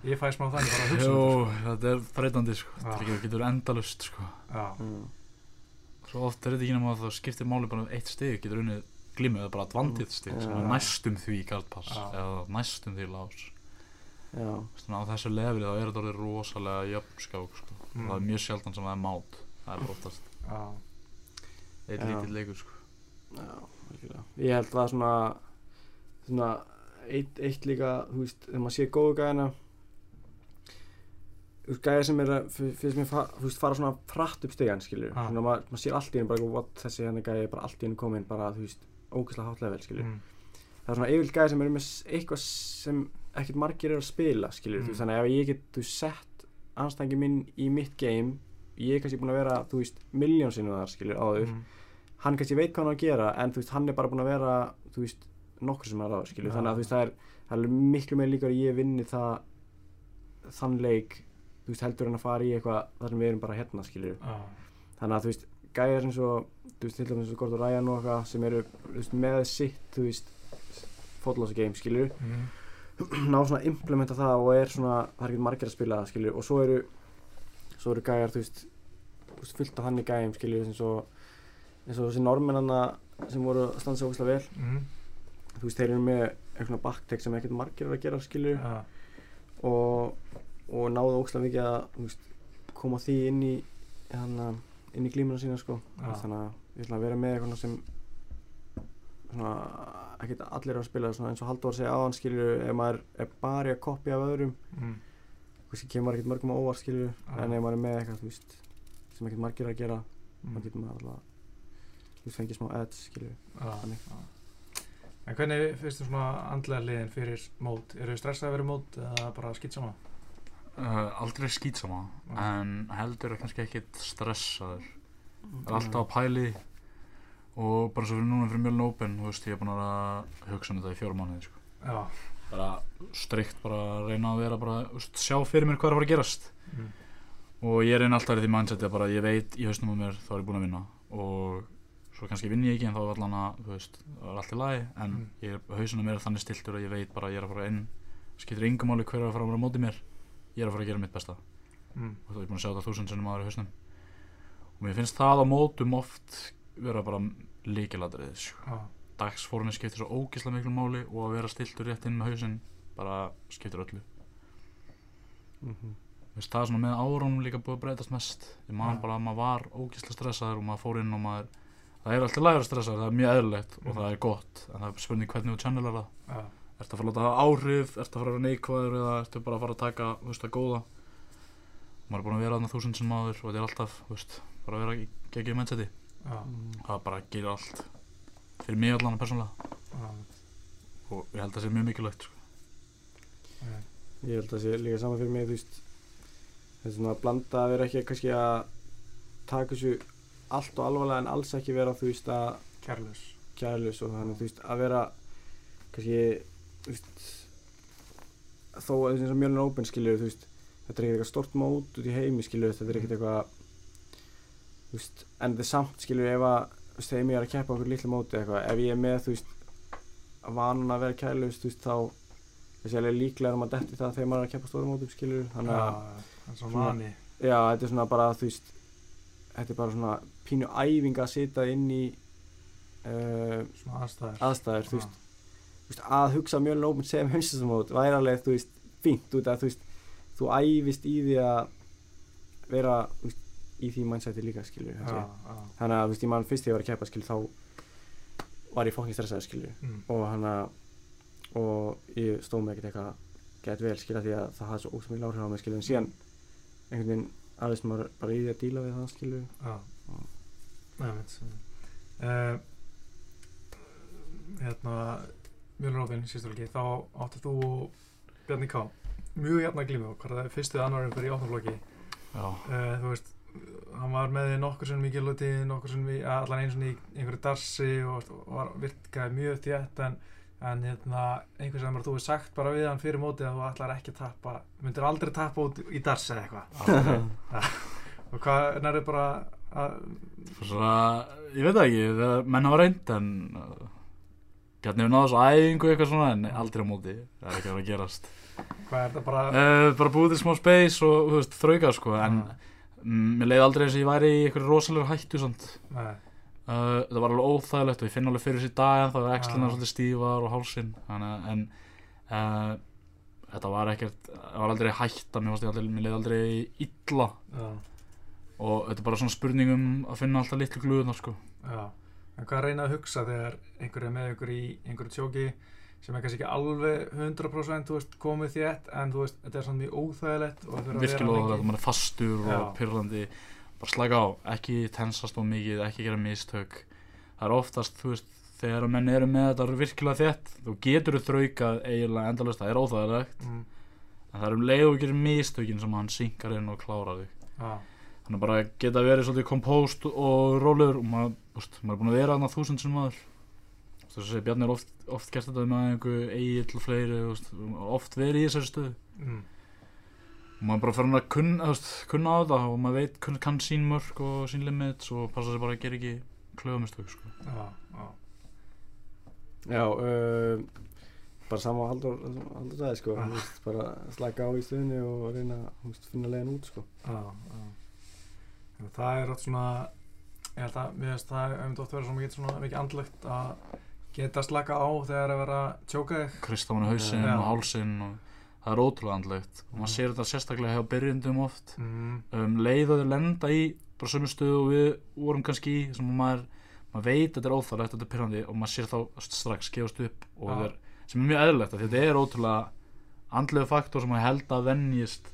Ég fæ smá þannig bara að hugsa um þetta, þetta er breytandi sko. Þetta getur- getur endalust sko sko. Já, Mm. Svo oft er þetta ekki nema að það skiptir máli bara um eitt stig Getur unnið glímu eða bara dvandið stig sem er næstum því gardpass eða næstum því lás já Þannig á þessu leveli þá er þetta orðið rosalega jöfn skák sko. Mm. Það er mjög sjaldan sem það er mát Það er oftast já, eitt Já. lítill leikur sko. Já. Ég held það svona, svona eitt, eitt líka, þú veist, þegar maður sé góðu gæðina þú veist, gæði sem er að, f- finnst mér, fa- þú veist, fara svona frætt upp stegan, skilur Ah. svona maður, maður sér allt í henni bara, what, þessi henni gæði er bara allt í henni komin, bara, þú veist, ógeðslega hátt level, skilur mm. það er svona yfirleitt gæði sem eru með eitthvað sem ekkert margir eru að spila, skilur Mm. þú veist, þannig að ef ég get, þú sett anstæðingi minn í mitt game ég er kannski búin að vera, þú veist, miljón sinnum þar, skilur, áður Mm. hann kannski veit hvað hann á að gera en þú veist, hann er bara búinn að vera þú veist, nokkur sem er á skilju Já. þannig að þú veist, það er, það er miklu meir líka að ég vinni það þann leik þú veist, heldur en að fara í eitthvað þar sem við erum bara hérna skilju Já, þannig að þú veist, gæjar eins og þú veist, til dæmis eins og Gordon Ryan og eitthvað sem eru þú veist, með sitt, þú veist fótlása game, skilju mm. ná svona að implementa það og er svona það er ekki margir að spila það, skilju og svo eru svo eru gæjar, þú veist, fullt af þannig gæjum, skilju eins og eins og þessi normennanna sem voru að standa sig ógæslega vel Mm. Þú veist, þeir eru með eitthvað backtek sem ekkert margir eru að gera, skilju Já, og, og náðu ógæslega mikið að veist, koma því inn í hana, inn í glímuna sína, sko Já. þannig að ég ætla að vera með eitthvað sem svona ekkert allir eru að spila svona eins og Halldór segja áðan, skilju ef maður er bara að kopja af öðrum mm. veist, kemur ekkert mörgum á óvart, skilju Já. en ef maður er með eitthvað, veist sem ekkert margir eru að gera, Mm. þá getur maður alltaf þú fengið smá edge, skilju Já, Þannig. En hvernig finnst þú svona andlega liðin fyrir mót? Eru þið stressaði að vera mót eða bara skýt sama? uh, Aldrei skýtsama Já. En heldur er kannski ekkit stressaður er alltaf á pæli og bara svo fyrir núna fyrir mjölun open þú veist ég er búin að hugsa um þetta í fjóra mánuði sko. Já. bara strikt bara að reyna að vera bara þú veist, sjá fyrir mér hvað er að fara að gerast Mm. og ég reyna alltaf í því mindseti að bara ég veit í hausnum á mér þá er ég búin að vinna og svo kannski vinn ég ekki en þá er allan að veist það er allt í lagi en Mm. ég er hausnum á mér þannig stiltur að ég veit bara að ég er að fara inn skiptir yngum máli hver er að fara að vera á móti mér ég er að fara að gera mitt besta Mm. og það er búin að sjá þetta þúsund sinnum aður í hausnum og mér finnst það á mótum oft vera bara líkiladrið sko. Já. dagsformi skiptir svo ógislega miklu máli og að vera stiltur rétt inn með hausinn bara skiptir öllu Mhm. Mér finnst það er svona með árunum líka búið að breytast mest ég man Já. bara að maður var ógislega stressaður og maður fór inn og maður það er alltaf lægur stressaður, það er mjög eðlilegt og Mhm. það er gott en það er spurning hvernig þú channelar það Já. ertu að fara að láta það áhrif, ertu að fara að vera neikvæður eða ertu bara að fara að taka þú veist, það góða maður er búin að vera þarna þúsund sem maður og þetta er alltaf þú veist, bara að vera mindseti Já. Mm. það bara gerir allt fyrir mig allan persónulega Já. og ég held að það sé mjög mikilvægt sko. Ég held að það sé líka saman fyrir mig, þú veist svona að blanda að vera ekki kannski að taka þessu allt og alvarlega en alls ekki vera, þú veist, að Kærlaus. kærlus og þannig, þú veist, að vera kannski, þú veist þó að eins og mjölun open skilur, þú veist þetta er ekkert eitthvað stort mót út í heimi skilur, þetta er ekkert eitthvað þú veist, en er samt skilur ef að, þú veist, ef ég er að keppa okkur litlu móti eitthvað, ef ég er með, þú veist vanan að vera kærlaust, þú veist, þá þessi alveg líklega um að detti það þegar maður er að keppa stóra mótum, skilur þannig að, Já, það er svo Svona- vani já, þetta er svona bara, þú veist þetta er bara svona pínu æfing að sitja inn í uh, aðstæður. aðstæður, þú veist, að hugsa mjög lópin sem heimsistamót væri alveg, þú veist, fínt út að þú veist, þú æfist í því að vera, veist, í því mannsæti líka, skilur já, já. þannig að, þú veist, ég mann fyrst þegar ég var að keppa, skilur, þá var ég fokkin stressaður, skilur Mm. og hann að og ég stóð mig ekkert eitthvað gett vel, skilur, því að það hafði svo ósmíl áhrif á mig, skilur, en síðan einhvern veginn aðeins maður bara í því að díla við það, skilur Já. Nei, veit uh, Hérna Mjölur Rófinn, sísturleiki þá átti þú og Bjarni K. Mjög jafna glímu hvað það er fyrstu annar umfyrir í áttanflokki Já, uh, þú veist hann var með þig nokkur sem mikið loti nokkur sem allan einu svona í einhverju darsi og og var virkaði mjög þétt en, en hérna einhvers sem þú hefur sagt bara við hann fyrir mótið að þú ætlar ekki að tappa myndir aldrei tappa út í darsi eða eitthvað. Aldrei. og hvað nærðu bara að Svona, ég veit ekki, menn hafa reynd en Bjarni hefur þessu æfingu eitthvað svona en aldrei á móti, það er ekki að vera að gerast. Hvað er það bara uh, Bara búið til smá space og, þú veist, þrauka sko en mm, mér leiði aldrei eins og ég væri í einhverju rosalega hættu Nei, uh, Það var alveg óþægilegt og ég finn alveg fyrir þessi dag en það var ekslina Já. svolítið stífar og hálsinn þannig að en uh, þetta var ekkert, það var aldrei mér, fannst ég aldrei, mér leiði aldrei illa. Já, og þetta er bara svona spurning um að finna alltaf litlu gluðunar sko. Já. En hvað reyna að hugsa þegar einhver er með einhver í einhverju tjóki sem er kannski ekki alveg 100% þú veist, komið þétt en þú veist, þetta er svona mjög óþægilegt og það þurfa að vera virkilega lengi. óþægilegt, maður er fastur og pyrrandi bara slaka á, ekki tensast of mikið, ekki gera mistök. Það er oftast, þú veist, þegar menn eru með þetta virkilega þétt, þú getur þraukað eiginlega endalust, það er óþægilegt. Mm, en það er um leið og gerir mistökin sem hann synkar inn og klárar þig. Já, þannig bara að geta verið svolítið kompost og rólegur og maður, úst, maður er búin að vera þarna þúsund sem maður að segja Bjarni er oft, oft gert þetta með einhver eigill og fleiri úst, oft verið í þessari stöðu. Mm, og maður bara fyrir að kunna, veist, kunna á það og maður veit, kunn, kann sín mörg og sín limits og passa sig bara að gera ekki klöfumistök sko. já, já, Já, uh, bara sama og Haldur, sagði sko, Ah. veist, bara slaka á í stöðunni og reyna að finna leiðin út sko. já, já. En það er átt svona ég held að mér finnst það hefði oft verið svona mikið, svona mikið andlegt að geta slaka á þegar að vera að tjóka þig kristá hann hausinn og hálsinn og það er ótrúlega andlegt. Og maður Mm. sér þetta sérstaklega hjá byrjundum oft. Mm, um, leið og þau lenda í bara sömu stöðu og við vorum kannski í sem maður, maður veit að þetta er óþarlegt þetta er pyrrandi og maður sér þá strax gefast upp og það er, sem er mjög eðlilegt þetta er ótrúlega andlega faktor sem maður held að venjist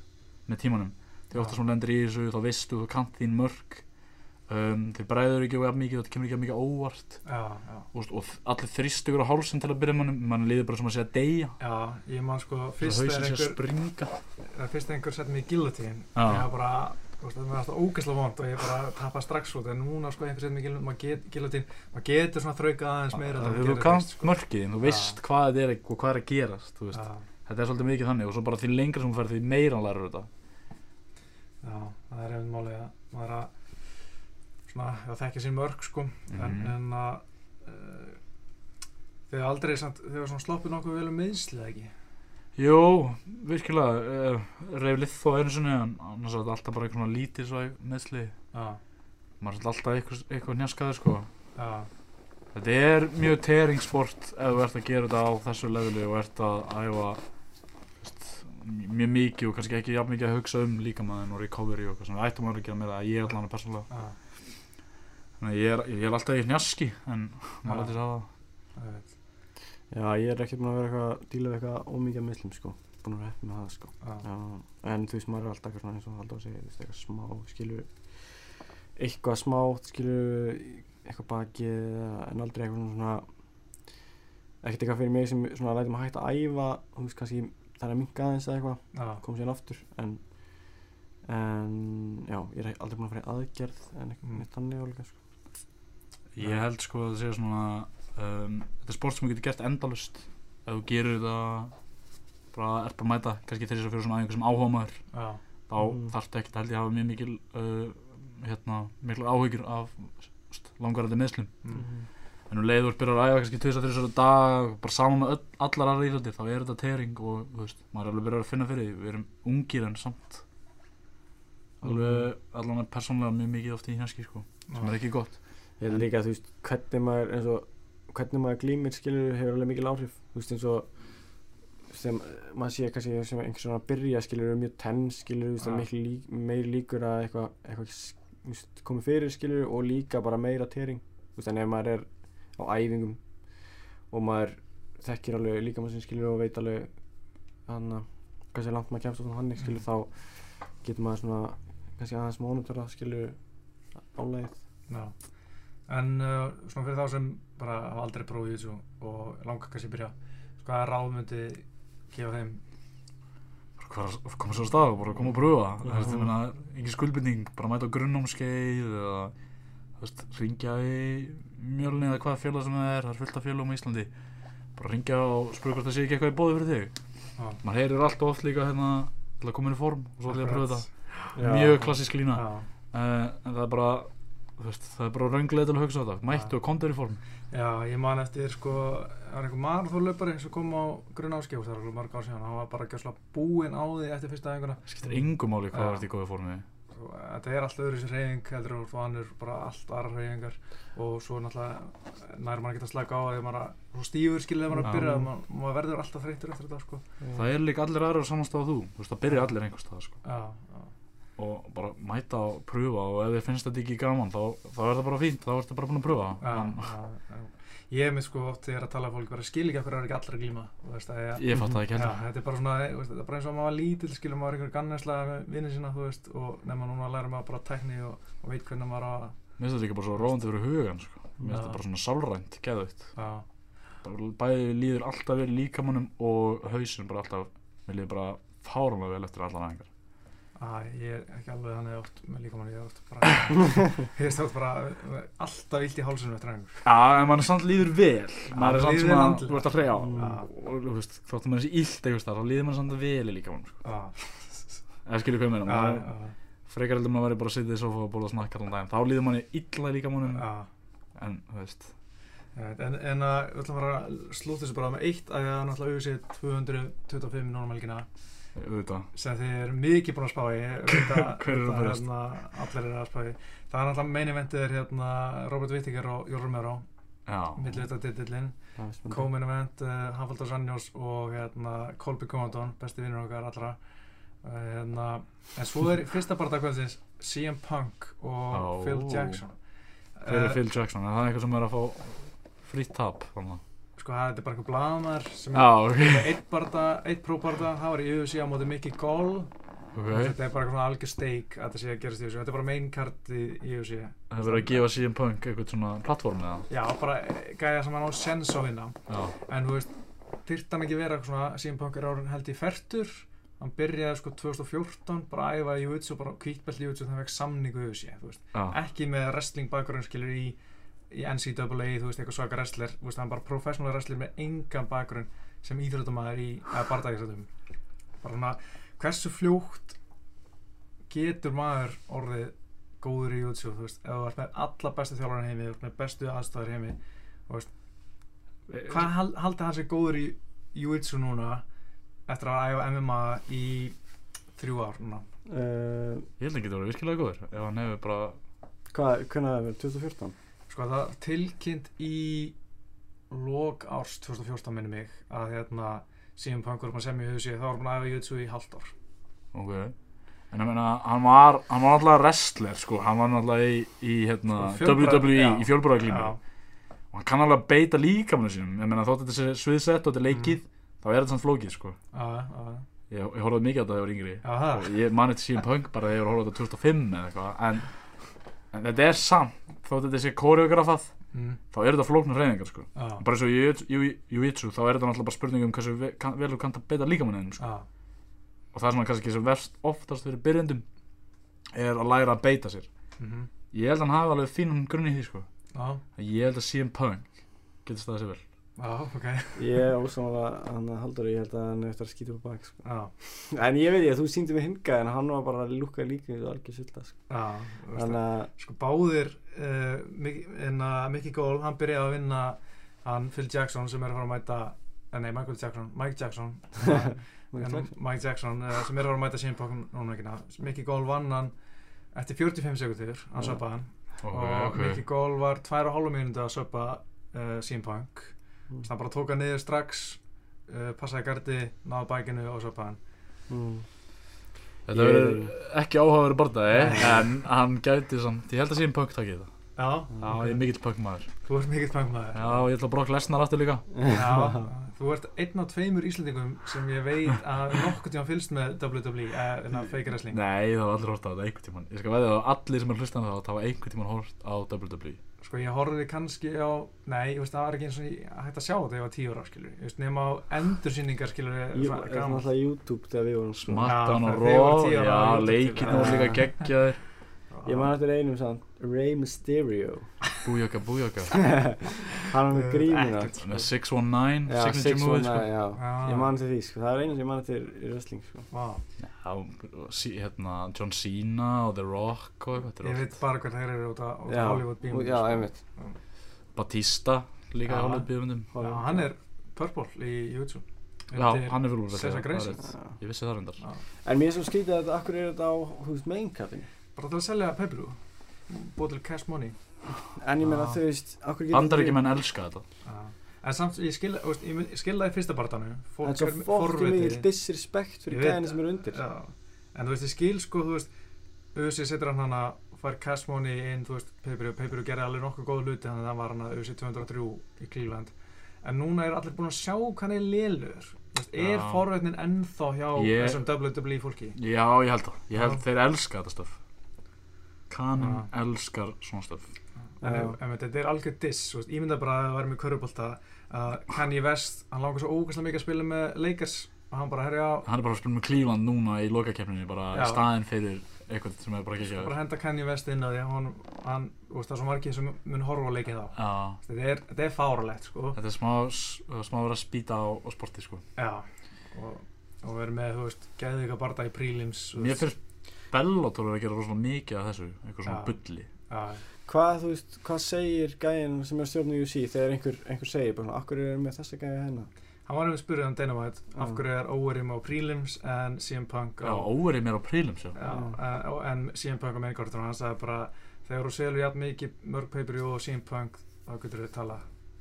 með tímanum. Því ofta sem maður lendir í þessu þá veistu þú kant þín mörg um, þið bræður ekki og mikið og þetta kemur ekki jafn mikið á óvart. Já, já. Og, og allir þrýst ykkur á hálsinn til að byrja mann mann líður bara sem að segja deyja. Já, ég man sko, fyrst er að einhver springa. Þegar fyrst einhver sett mig í Já. ég var bara, það var alltaf ógeðslega vond og ég bara tappa strax út. En núna sko einhver sett mig í guillotine, maður get, guillotine maður getur svona þraukað aðeins meira Þegar þegar þú fyrst, sko. mörkið þín, þú veist hvað þetta er og hvað er að gerast þetta er svolítið mikið þannig og svo bara því lengra sem þú ferð því meira lærur þetta. Já, það er einhvern máli að maður að svona, það þekkja sín mörg sko. En, Mhm. en að uh, þegar aldrei samt, þegar svona sloppið nokkuð vel um meðslið ekki? Jú, virkilega uh, reyf lið þó einu sinni en annars er þetta alltaf bara eitthvað lítið svo meðsli Já, maður er alltaf eitthvað, eitthvað njaskaður sko. Já, þetta er mjög teringsport ef þú ert að gera þetta á þessu leveli og ert að æfa mjög mikið og kannski ekki jafn mikið að hugsa um líkamæðin og recovery og eitthvað sem við ættum að vera að gera með það ég er allan að persónulega. Já, þannig að ég er, ég er alltaf í njaski en maður lætur að það það veit Já, ég er ekkert búin að vera eitthvað að díla við eitthvað ómikið meðslum sko, búin að vera hefði með það sko. Já, Já, en þú veist, maður er alltaf eitthvað svona eins og Haldur segir, þú veist, eitthvað smá, skilur, eitthvað smá, skilur, eitthvað bakið, eða- en aldrei eitthvað svona, ekkert eitthvað fyrir mig sem svona lætum að hætta að æfa, þú veist, kannski það er að minka aðeins eða eitthvað, já, koma síðan aftur, en, en, já, ég er aldrei búin að fara í aðgerð, en eitthvað Mm. mm. Ég held sko að það sé svona um, þetta er sport sem þú getur gert endalust ef þú gerir þetta bara er bara að mæta kannski þess að fyrir svona aðeins sem áhuga maður já, þá Mm. þarftu ekkert held ég að hafa mjög mikil uh, hérna, miklar áhyggjur af langarandi meðslum mm. en um leiður byrjar að æfa kannski 2-3 dag bara saman með öll, allar aðra íþjóttir þá er þetta tering og veist, maður er alveg byrjar að finna fyrir því. Við erum ungir en samt alveg allan er persónlega mjög mikið oft í hanski sko, sem er ekki gott Ég held líka, þú veist, hvernig maður eins og hvernig maður glýmir skilur hefur alveg mikil áhrif þú veist eins og sem maður sé kannski sem einhvers svona að byrja skilur mjög tenn skilur þú veist Ja. miklu lík, meir líkur að eitthvað eitthva, komið fyrir skilur og líka bara meira tering þú veist en ef maður er á æfingum og maður þekkir alveg líka maður sem skilur og veit alveg hann að hversu langt maður kemst á svona hannig skilur Mm. þá getur maður svona kannski aðeins mónutöra skilur álægið Já. En uh, svona fyrir þá sem bara hafa aldrei prófið þessu og langar kannski að byrja sko, hvaða ráð myndi gefa þeim? Bara að koma svo að stað og bara koma að pröfa þú veist, ég meina, engin skuldbindning bara mæta á grunnámskeið eða þú veist, ringja í mjölni eða hvaða félag sem það er. Það er fullt af félagum í Íslandi. Bara ringja og spura hvort það sé ekki eitthvað í bóði fyrir þig. Já. maður heyrir allt of oft líka hérna til að koma inn í form og svo ætla ég að pröfa þetta. Mjög klassísk lína. Uh, en það er bara veist, það er bara raunglega til að hugsa á þetta. Mættu og kontur í form. Já, ég man eftir sko, það var einhver marathónlaupari sem kom á grunn áskif, það var alveg mörg ár síðan, hann var bara að gjösla búinn á því eftir fyrsta æfinguna. skiptir engum máli hvað það ert í góða formi. Þetta er alltaf öðru sér reyfing, heldur þú annur bara allt aðra reyfingar og svo náttúrulega nær ekki að slaka á að því maður er svo stífur skilðið maður að byrja, maður, maður verður alltaf þreytur eftir þetta sko. það er líka allir aðra á saman stað og þú. Þú veist, það byrja allir einhvers stað sko. Já, og bara mæta og pröfa og ef þið finnst þetta ekki gaman þá, þá er það bara fínt, þá ertu bara búin að pröfa. En já, já. Ég er með sko oft þegar að tala fólk bara skil ekki okkur er ekki allir að glíma veist, ég, ég fatt það ekki heldur. Þetta er bara svona, veist, þetta er bara eins og að maður var lítill, skilur maður einhver ganneslega með vinnir sína, veist, og nema núna læra maður bara tækni og, og veit hvernig maður að, mér finnst þetta líka bara svo róandi fyrir hugan sko. mér finnst þetta bara svona sálrænt, Bara bæði líður alltaf vel líkamannum og hausin bara alltaf mér líður bara fáránlega vel eftir allar næðingar að ég er ekki alveg þannig oft með líka mann, ég er oft bara, ég veist oft bara alltaf illt í hálsunum eftir einhver. Já, en mann er samt líður vel maður er samt svona, andlega. þú ert að hreyja Já. og þú veist, þóttum maður eitthvað þar þá líður mann samt vel í líkamannum sko. Eða skilur hvað meina, maður frekar heldur maður að vera bara að sitja í sofa og bóla snakk allan daginn, þá líður manni illa í líkamannum já. en, þú veist En, en að við ætlum að að slúta þessu bara með eitt að það er náttúrulega auðvitað 225 núna um helgina auðvitað sem þið er mikið búin að spá í Hver er að veit að, berjast? hérna, allir eru að spá í. Það er main eventið er hérna Robert Whittaker og Jórum Mero Já, millivita titillin Það er spennandi. co-main event uh, Hafaldur Sannjós og hérna Colby Covington besti vinnur okkar allra. Uh, hérna, en svo er fyrsta barndagkvöldsins CM Punk og Ó. Phil Jackson. Hver er Eh, Phil Jackson, er það eitthvað sem er að fá frýtt tap þannig sko það er bara eitthvað blaðamær sem er eitt barda, eitt próbarda það var í UFC á móti Mickey Gall og ok. Þetta er bara eitthvað algjör steik að þetta sé að gerast í UFC þetta er bara main card í UFC Það er verið að gefa CM Punk eitthvað svona plattform eða? Já, bara gæja sem hann á sens á vinna Já, en þú veist, þyrft hann ekki vera svona CM Punk er árin held í fertur. Hann byrjaði sko 2014 bara að æfa í UFC og bara kvítbelt í UFC þannig að hann fekk samningu í UFC þú veist. já, ekki með wrestling bakgrunn skilur í, í NCAA, þú veist, eitthvað svaka wrestler þú veist, hann bara professional wrestler með engan bakgrunn sem íþróttamæður í eða bardægisrættum bara svona, hversu fljótt getur maður orðið góður í UFC, þú veist, ef þú ert með alla bestu þjálfarinn heimi, þú ert með bestu aðstæður heimi hvað hal, haldið hann sér góður í Jiu-Jitsu núna eftir að æfa MMA í þrjú ár núna Uh, Ég held að hann getur verið virkilega góður ef hann hefur bara Hvað, hvernig það verið? 2014? Sko það tilkynnt í lok árs 2014 minni mig að hérna var búin að semja í hugsi þá var búin að æfa Jiu-Jitsu í halvt ár. Ok. En ég meina, hann var, hann var alltaf wrestler sko, hann var alltaf í, í hérna, Sko, WWE, já. í fjölbúraglínu Já, og hann kann að beita líkamannu sínum. Ég meina þótt þetta sé sviðsett og þetta er leikið Mm. þá er þetta samt flókið sko. Já, já, ég, ég horfði mikið á þetta þegar ég var yngri. Það. Og ég mani til síðan punk bara þegar ég var að horfa á þetta 2005 eða eitthvað. En, en þetta er samt þótt þetta sé koreografað mm, þá er þetta flóknar reyningar sko. Já, bara eins og jiu-jitsu þá er þetta náttúrulega bara spurning um hversu ve- kann- vel þú kannt að beita líkamanninum sko. já, og það er svona kannski sem verst oftast fyrir byrjendum er að læra að beita sér. Mhm, ég held að hann hafi alveg fínan grunn í því sko. Já, ég held að CM Punk. Getur staðið sér vel Já, ok. Ég er ósámála hann haldur ég held að hann eftir að skýta upp á bak sko. Já, En ég veit ég að þú síndi mig hinga en hann var bara að lúka líka við algjör sulta sko. að Sko báðir, uh, Mickey Gold, hann byrjaði að vinna hann Phil Jackson sem er að fara að mæta, eh, nei, Michael Jackson, Mike Jackson, en Mike Jackson uh, sem er að fara að mæta sín ekki Mickey Gold vann hann eftir 45 sekundur, hann söpaði hann Ok, og ok. Mickey Gold var 2,5 mínúti að söpa uh, sín pakk Mm. hann bara tók hann niður strax uh, passaði gardi, náði bækinu og söpaði hann mm. Þetta verður ekki áhugaverið barndagi Nei. en hann gæti samt, ég held að sé um punk Já, Já, ég er mikill punk maður þú ert mikill pakkmaður Já, ég ætla að brokk lesnar aftur líka. Já, þú ert einn af tveimur Íslandingum sem ég veit að nokkuð tíma fylgst með WWE, eða fake wrestling. Nei, það var allir hort á þetta einhvern tíman Ég skal veðja að allir sem er hlustan það hafa einhvern tíman hort á WWE Sko ég horfði kannski á, nei, ég veist það var ekki eins og ég hægt að sjá þetta ef ég var tíu ára, skilur Ég veist, nema á endursýningar, skilur Jú, svona það er gaman. Ég man eftir einum sann Rey Mysterio. Bújaka, bújaka Hann var með grímuna ekkert. Með 619, Já, signature 619, movie sko. Ég man eftir því, sko. Það er einu sem ég man eftir í wrestling, sko. Vá, Já, sí, hérna, John Cena og The Rock og eitthvað þetta ég veit bara hvað þeir eru út af Hollywood Beam Já, einmitt. Batista líka í Hollywood Já, hann er Purple í YouTube. Já, hann er fyrir Grayson. Já. Ég vissi það reyndar. En mér er svo skrítið að þetta, akkur er þetta á, þú veist, main cutting Bara til að selja pay-per-view? Búið til cash money? En ég meina, Já. þú veist, akkur getur Bandaríkjumenn elska þetta. Já. En samt, ég skil, þú veist, ég mun- ég skil það í fyrsta barndanu En svo fokki mikil disrespect fyrir Ég veit gæðinni sem eru undir. Já, en þú veist, ég skil sko, þú veist Uzi setur hann hana, fær cash money inn, þú veist, Peipiru, Peipiru gerði alveg nokkuð góð hluti, þannig að það var hann að Uzi 203 í Cleveland. En núna er allir búin að sjá hann er lélur. Er forveitnin ennþá hjá Ég- þessum WWE fólki? Já, ég held það, ég held Já. þeir elska þetta stöf Kanin Já. elskar svona stöf en, ef, ef þetta er algjör diss, ég mynda bara að það væri með körubólta að Kanye West, hann langar svo ógæslega mikið að spila með Lakers og hann bara, herri á Hann er bara að spila með Cleveland núna í lokakeppninni bara Já. í staðinn fyrir eitthvað sem er bara ekki bara henda Kanye West inn á því að hann, hann þú veist, það er svo margir sem mun horfa á leikið þá. Já, þetta er, er fáralegt, sko. Þetta er smá, smá verið að spýta á, á sporti sko. Já, og, og verið með, þú veist, geðið ykkur barða í prelims þú Mér finnst Bellator er að gera rosalega mikið af þessu eitthvað svona Já. bulli Já, Hvað, veist, hvað segir gæðin sem er stjórn í UC þegar einhver, einver segir bara akkur er með þessa gæði hérna hann var einhvern spyrðið um Dynamite Já. af hverju er Óverim á prelims en CM Punk Já, á óverið mér á prelims já Já, Já. en, en CM Punk á og hann sagði bara þegar þú selur jafn mikið mörg paper og CM Punk þá getur við tala.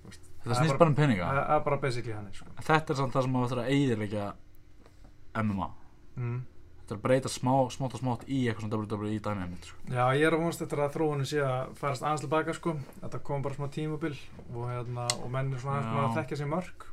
Þetta Það er snýst bara um peninga það er bara basically hann sko. Þetta er samt það sem maður þarf að eiðilegja MMA mm. Þetta er að breyta smá, smátt og smátt í eitthvað svona WWE dæmi sko. Já, ég er að vonast eftir að þróunin sé að farast aðeins tilbaka sko. þetta kom bara smá tímubil og, hérna, og menn er svona aðeins að þekkja sér mörg.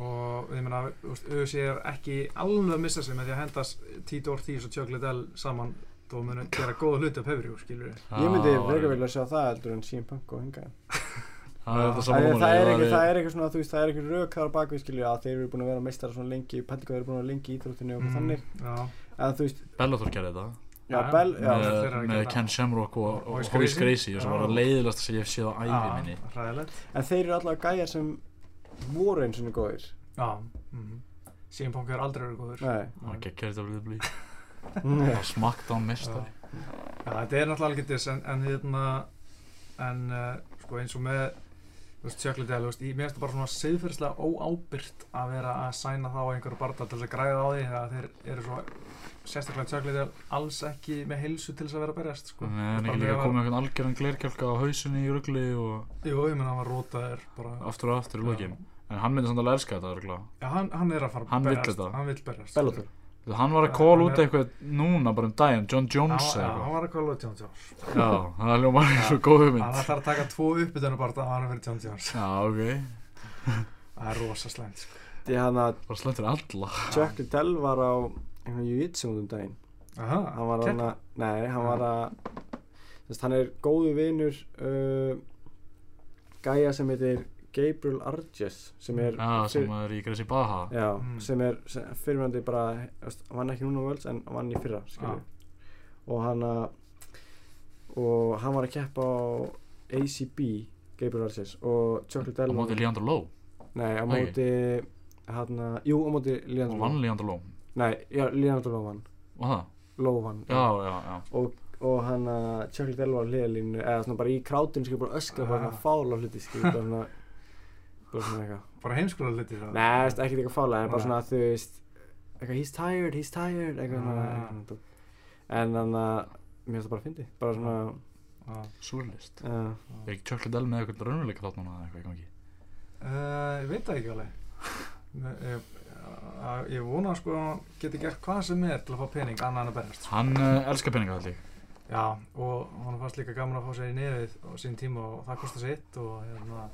Og ég meina, auðvitað er ekki alveg að missa sig með því að hendast Tito Ortiz og Chuck Liddell saman. Þó munu gera góða hluti á pefri skilur við Ég myndi Já, frekar vilja sjá það heldur en CM Punk og hinga Það er þetta Það er, það, er ekki, það er eitthvað svona, þú veist, það er eitthvað rauk þar á bakvið skilju að þeir eru búin að vera meistara svona lengi, þeir eru búin að vera lengi í íþróttinu og mm. þannig. Já, en þú veist, Bellator gerði þetta. Já, Já, Bell, já, með, að með Ken Shamrock og, Og og Horace Horace Gracie. Og sem var að leiðilegast sem ég hef séð á ævi minni. Já, hræðilegt. En þeir eru allavega gæjar sem voru eins og góðir. Já, mm CM Punk er aldrei verið góður. Nei, Það var geggjaði WWE Nei. Það var smackdown mistari Já, þetta er náttúrulega algjör diss en, en hérna en uh, sko eins og með þú veist, Liddell, þú veist, ég það bara svona siðferðislega óábyrgt að vera að sæna þá einhverju barða til að græða á því þegar þeir eru svo sérstaklega Liddell alls ekki með heilsu til þess að vera að berjast sko. Nei, en ekki líka þegar komið einhvern algjöran glerkjálka á hausinni í rugli og Jú, ég menn hann var rótaður bara aftur og aftur í lokin En hann myndi samt alveg elska þetta örugglega. Já, hann, hann er að fara að Hann vill berjast þetta. Hann vill berjast Hann var að hann út eitthvað núna bara um daginn John Jones já, hann var að kóla John Jones. Já, það er ljóma Já. svo góð Hann hugmynd ætlar að taka tvo uppbytunarbarða að hann er fyrir John Jones. Já, ok. Það er rosa slæmt sko. Hann að Það var slengt fyrir alla. Chuck Liddell var á einhvern jiu-jitsu út um daginn. Aha, hann var hann að, nei, hann var að hann er góðu vinur uh, gæja sem heitir Gabriel Arges sem er Já, sem er í Gracie Baha já, Mm. sem er sem, fyrirvændi bara, hann vann ekki núna á Worlds en hann vann í fyrra skilju og hann að og hann var að keppa á ACB Gabriel Arces og Chocolate á Delvo móti Leandro Lowe? Nei, á móti hann jú, á móti og Leandro vann Lowe. Leandro Lowe? Nei, já, Leandro Lowe vann. Og það, Lowe vann já, já, já og, og hann að Chocolate Delvo á hliðalínu eða svona bara í krátinu skil bara öskra bara Ah. svona fála hluti skil bara svona eitthvað bara heimskóla hluti veist, ekkert eitthvað fálega, en bara svona þú veist eitthvað, he's tired, he's tired eitthvað Ah. en þannig að mér finnst það bara að fyndi bara svona, Já. Súrlist uh, Er ekki Chuck Liddell með eitthvað raunveruleika þátt núna eða eitthvað gangi? Uh, ég veit það ekki alveg. Nei, ég, að- vona sko að hann geti gert hvað sem er til að fá pening annað en að berjast. Sko. Hann uh, elskar peninga held ég já, og hann fannst líka gaman að fá sér í nefið á sín tíma og það kostar sitt og hérna,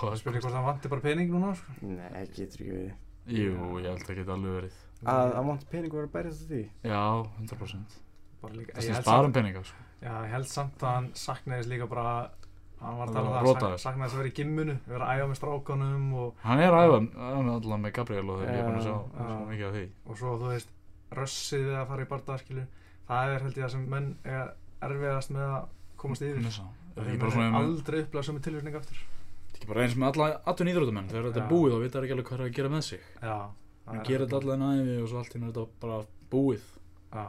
það spyrir hvort hann vanti bara pening núna sko. nei, getur ekki við Jú, ég held að það geti alveg verið. Að að mátt pening var að berjast á því? Já, 100% bara líka, Það held bara um peninga sko. já, ég held samt að hann saknaðist líka bara hann var að Að tala um það, rotaður. sak, saknaðist að vera í gimmunu vera að æfa með strákanum og, Hann er að æfa æfa með allan með Gabriel og þegar ég er búin að sjá mikið af því. Og svo þú veist rössið við að fara í bardaðskilu það er held ég að sem menn er erfiðast með að komast yfir. Er það. Með- aldrei upplega sömu tilvísning aftur. Þetta er ekki bara eins með alla atun íþrótumenn þegar þetta er búið þá vita það ekki alveg hvað það er að gera með sig. Já, hann gerir þetta allan æfi og svo allt í einu er þetta bara búið. Já,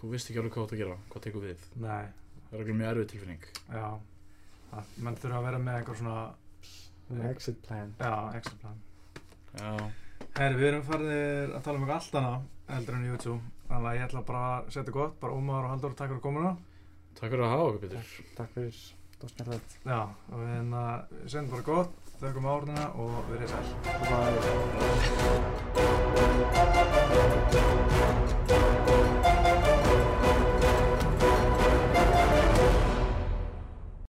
þú veist ekki alveg hvað þú átt að gera, hvað tekur við? Nei, það er alveg mjög erfið tilfinning. Menn þurfa að vera með einhver svona exit plan. Já, extra plan. Herri, við erum farið að tala um eitthvað allt annað heldur en YouTube þannig að ég ætla bara að setja gott bara Ómar og Halldór takk fyrir komuna. Takk fyrir að hafa okkur Pétur. Takk fyrir, það var snarlegt já, og við hérna, við sendum bara gott þökkum áruna og verið sæl. Bye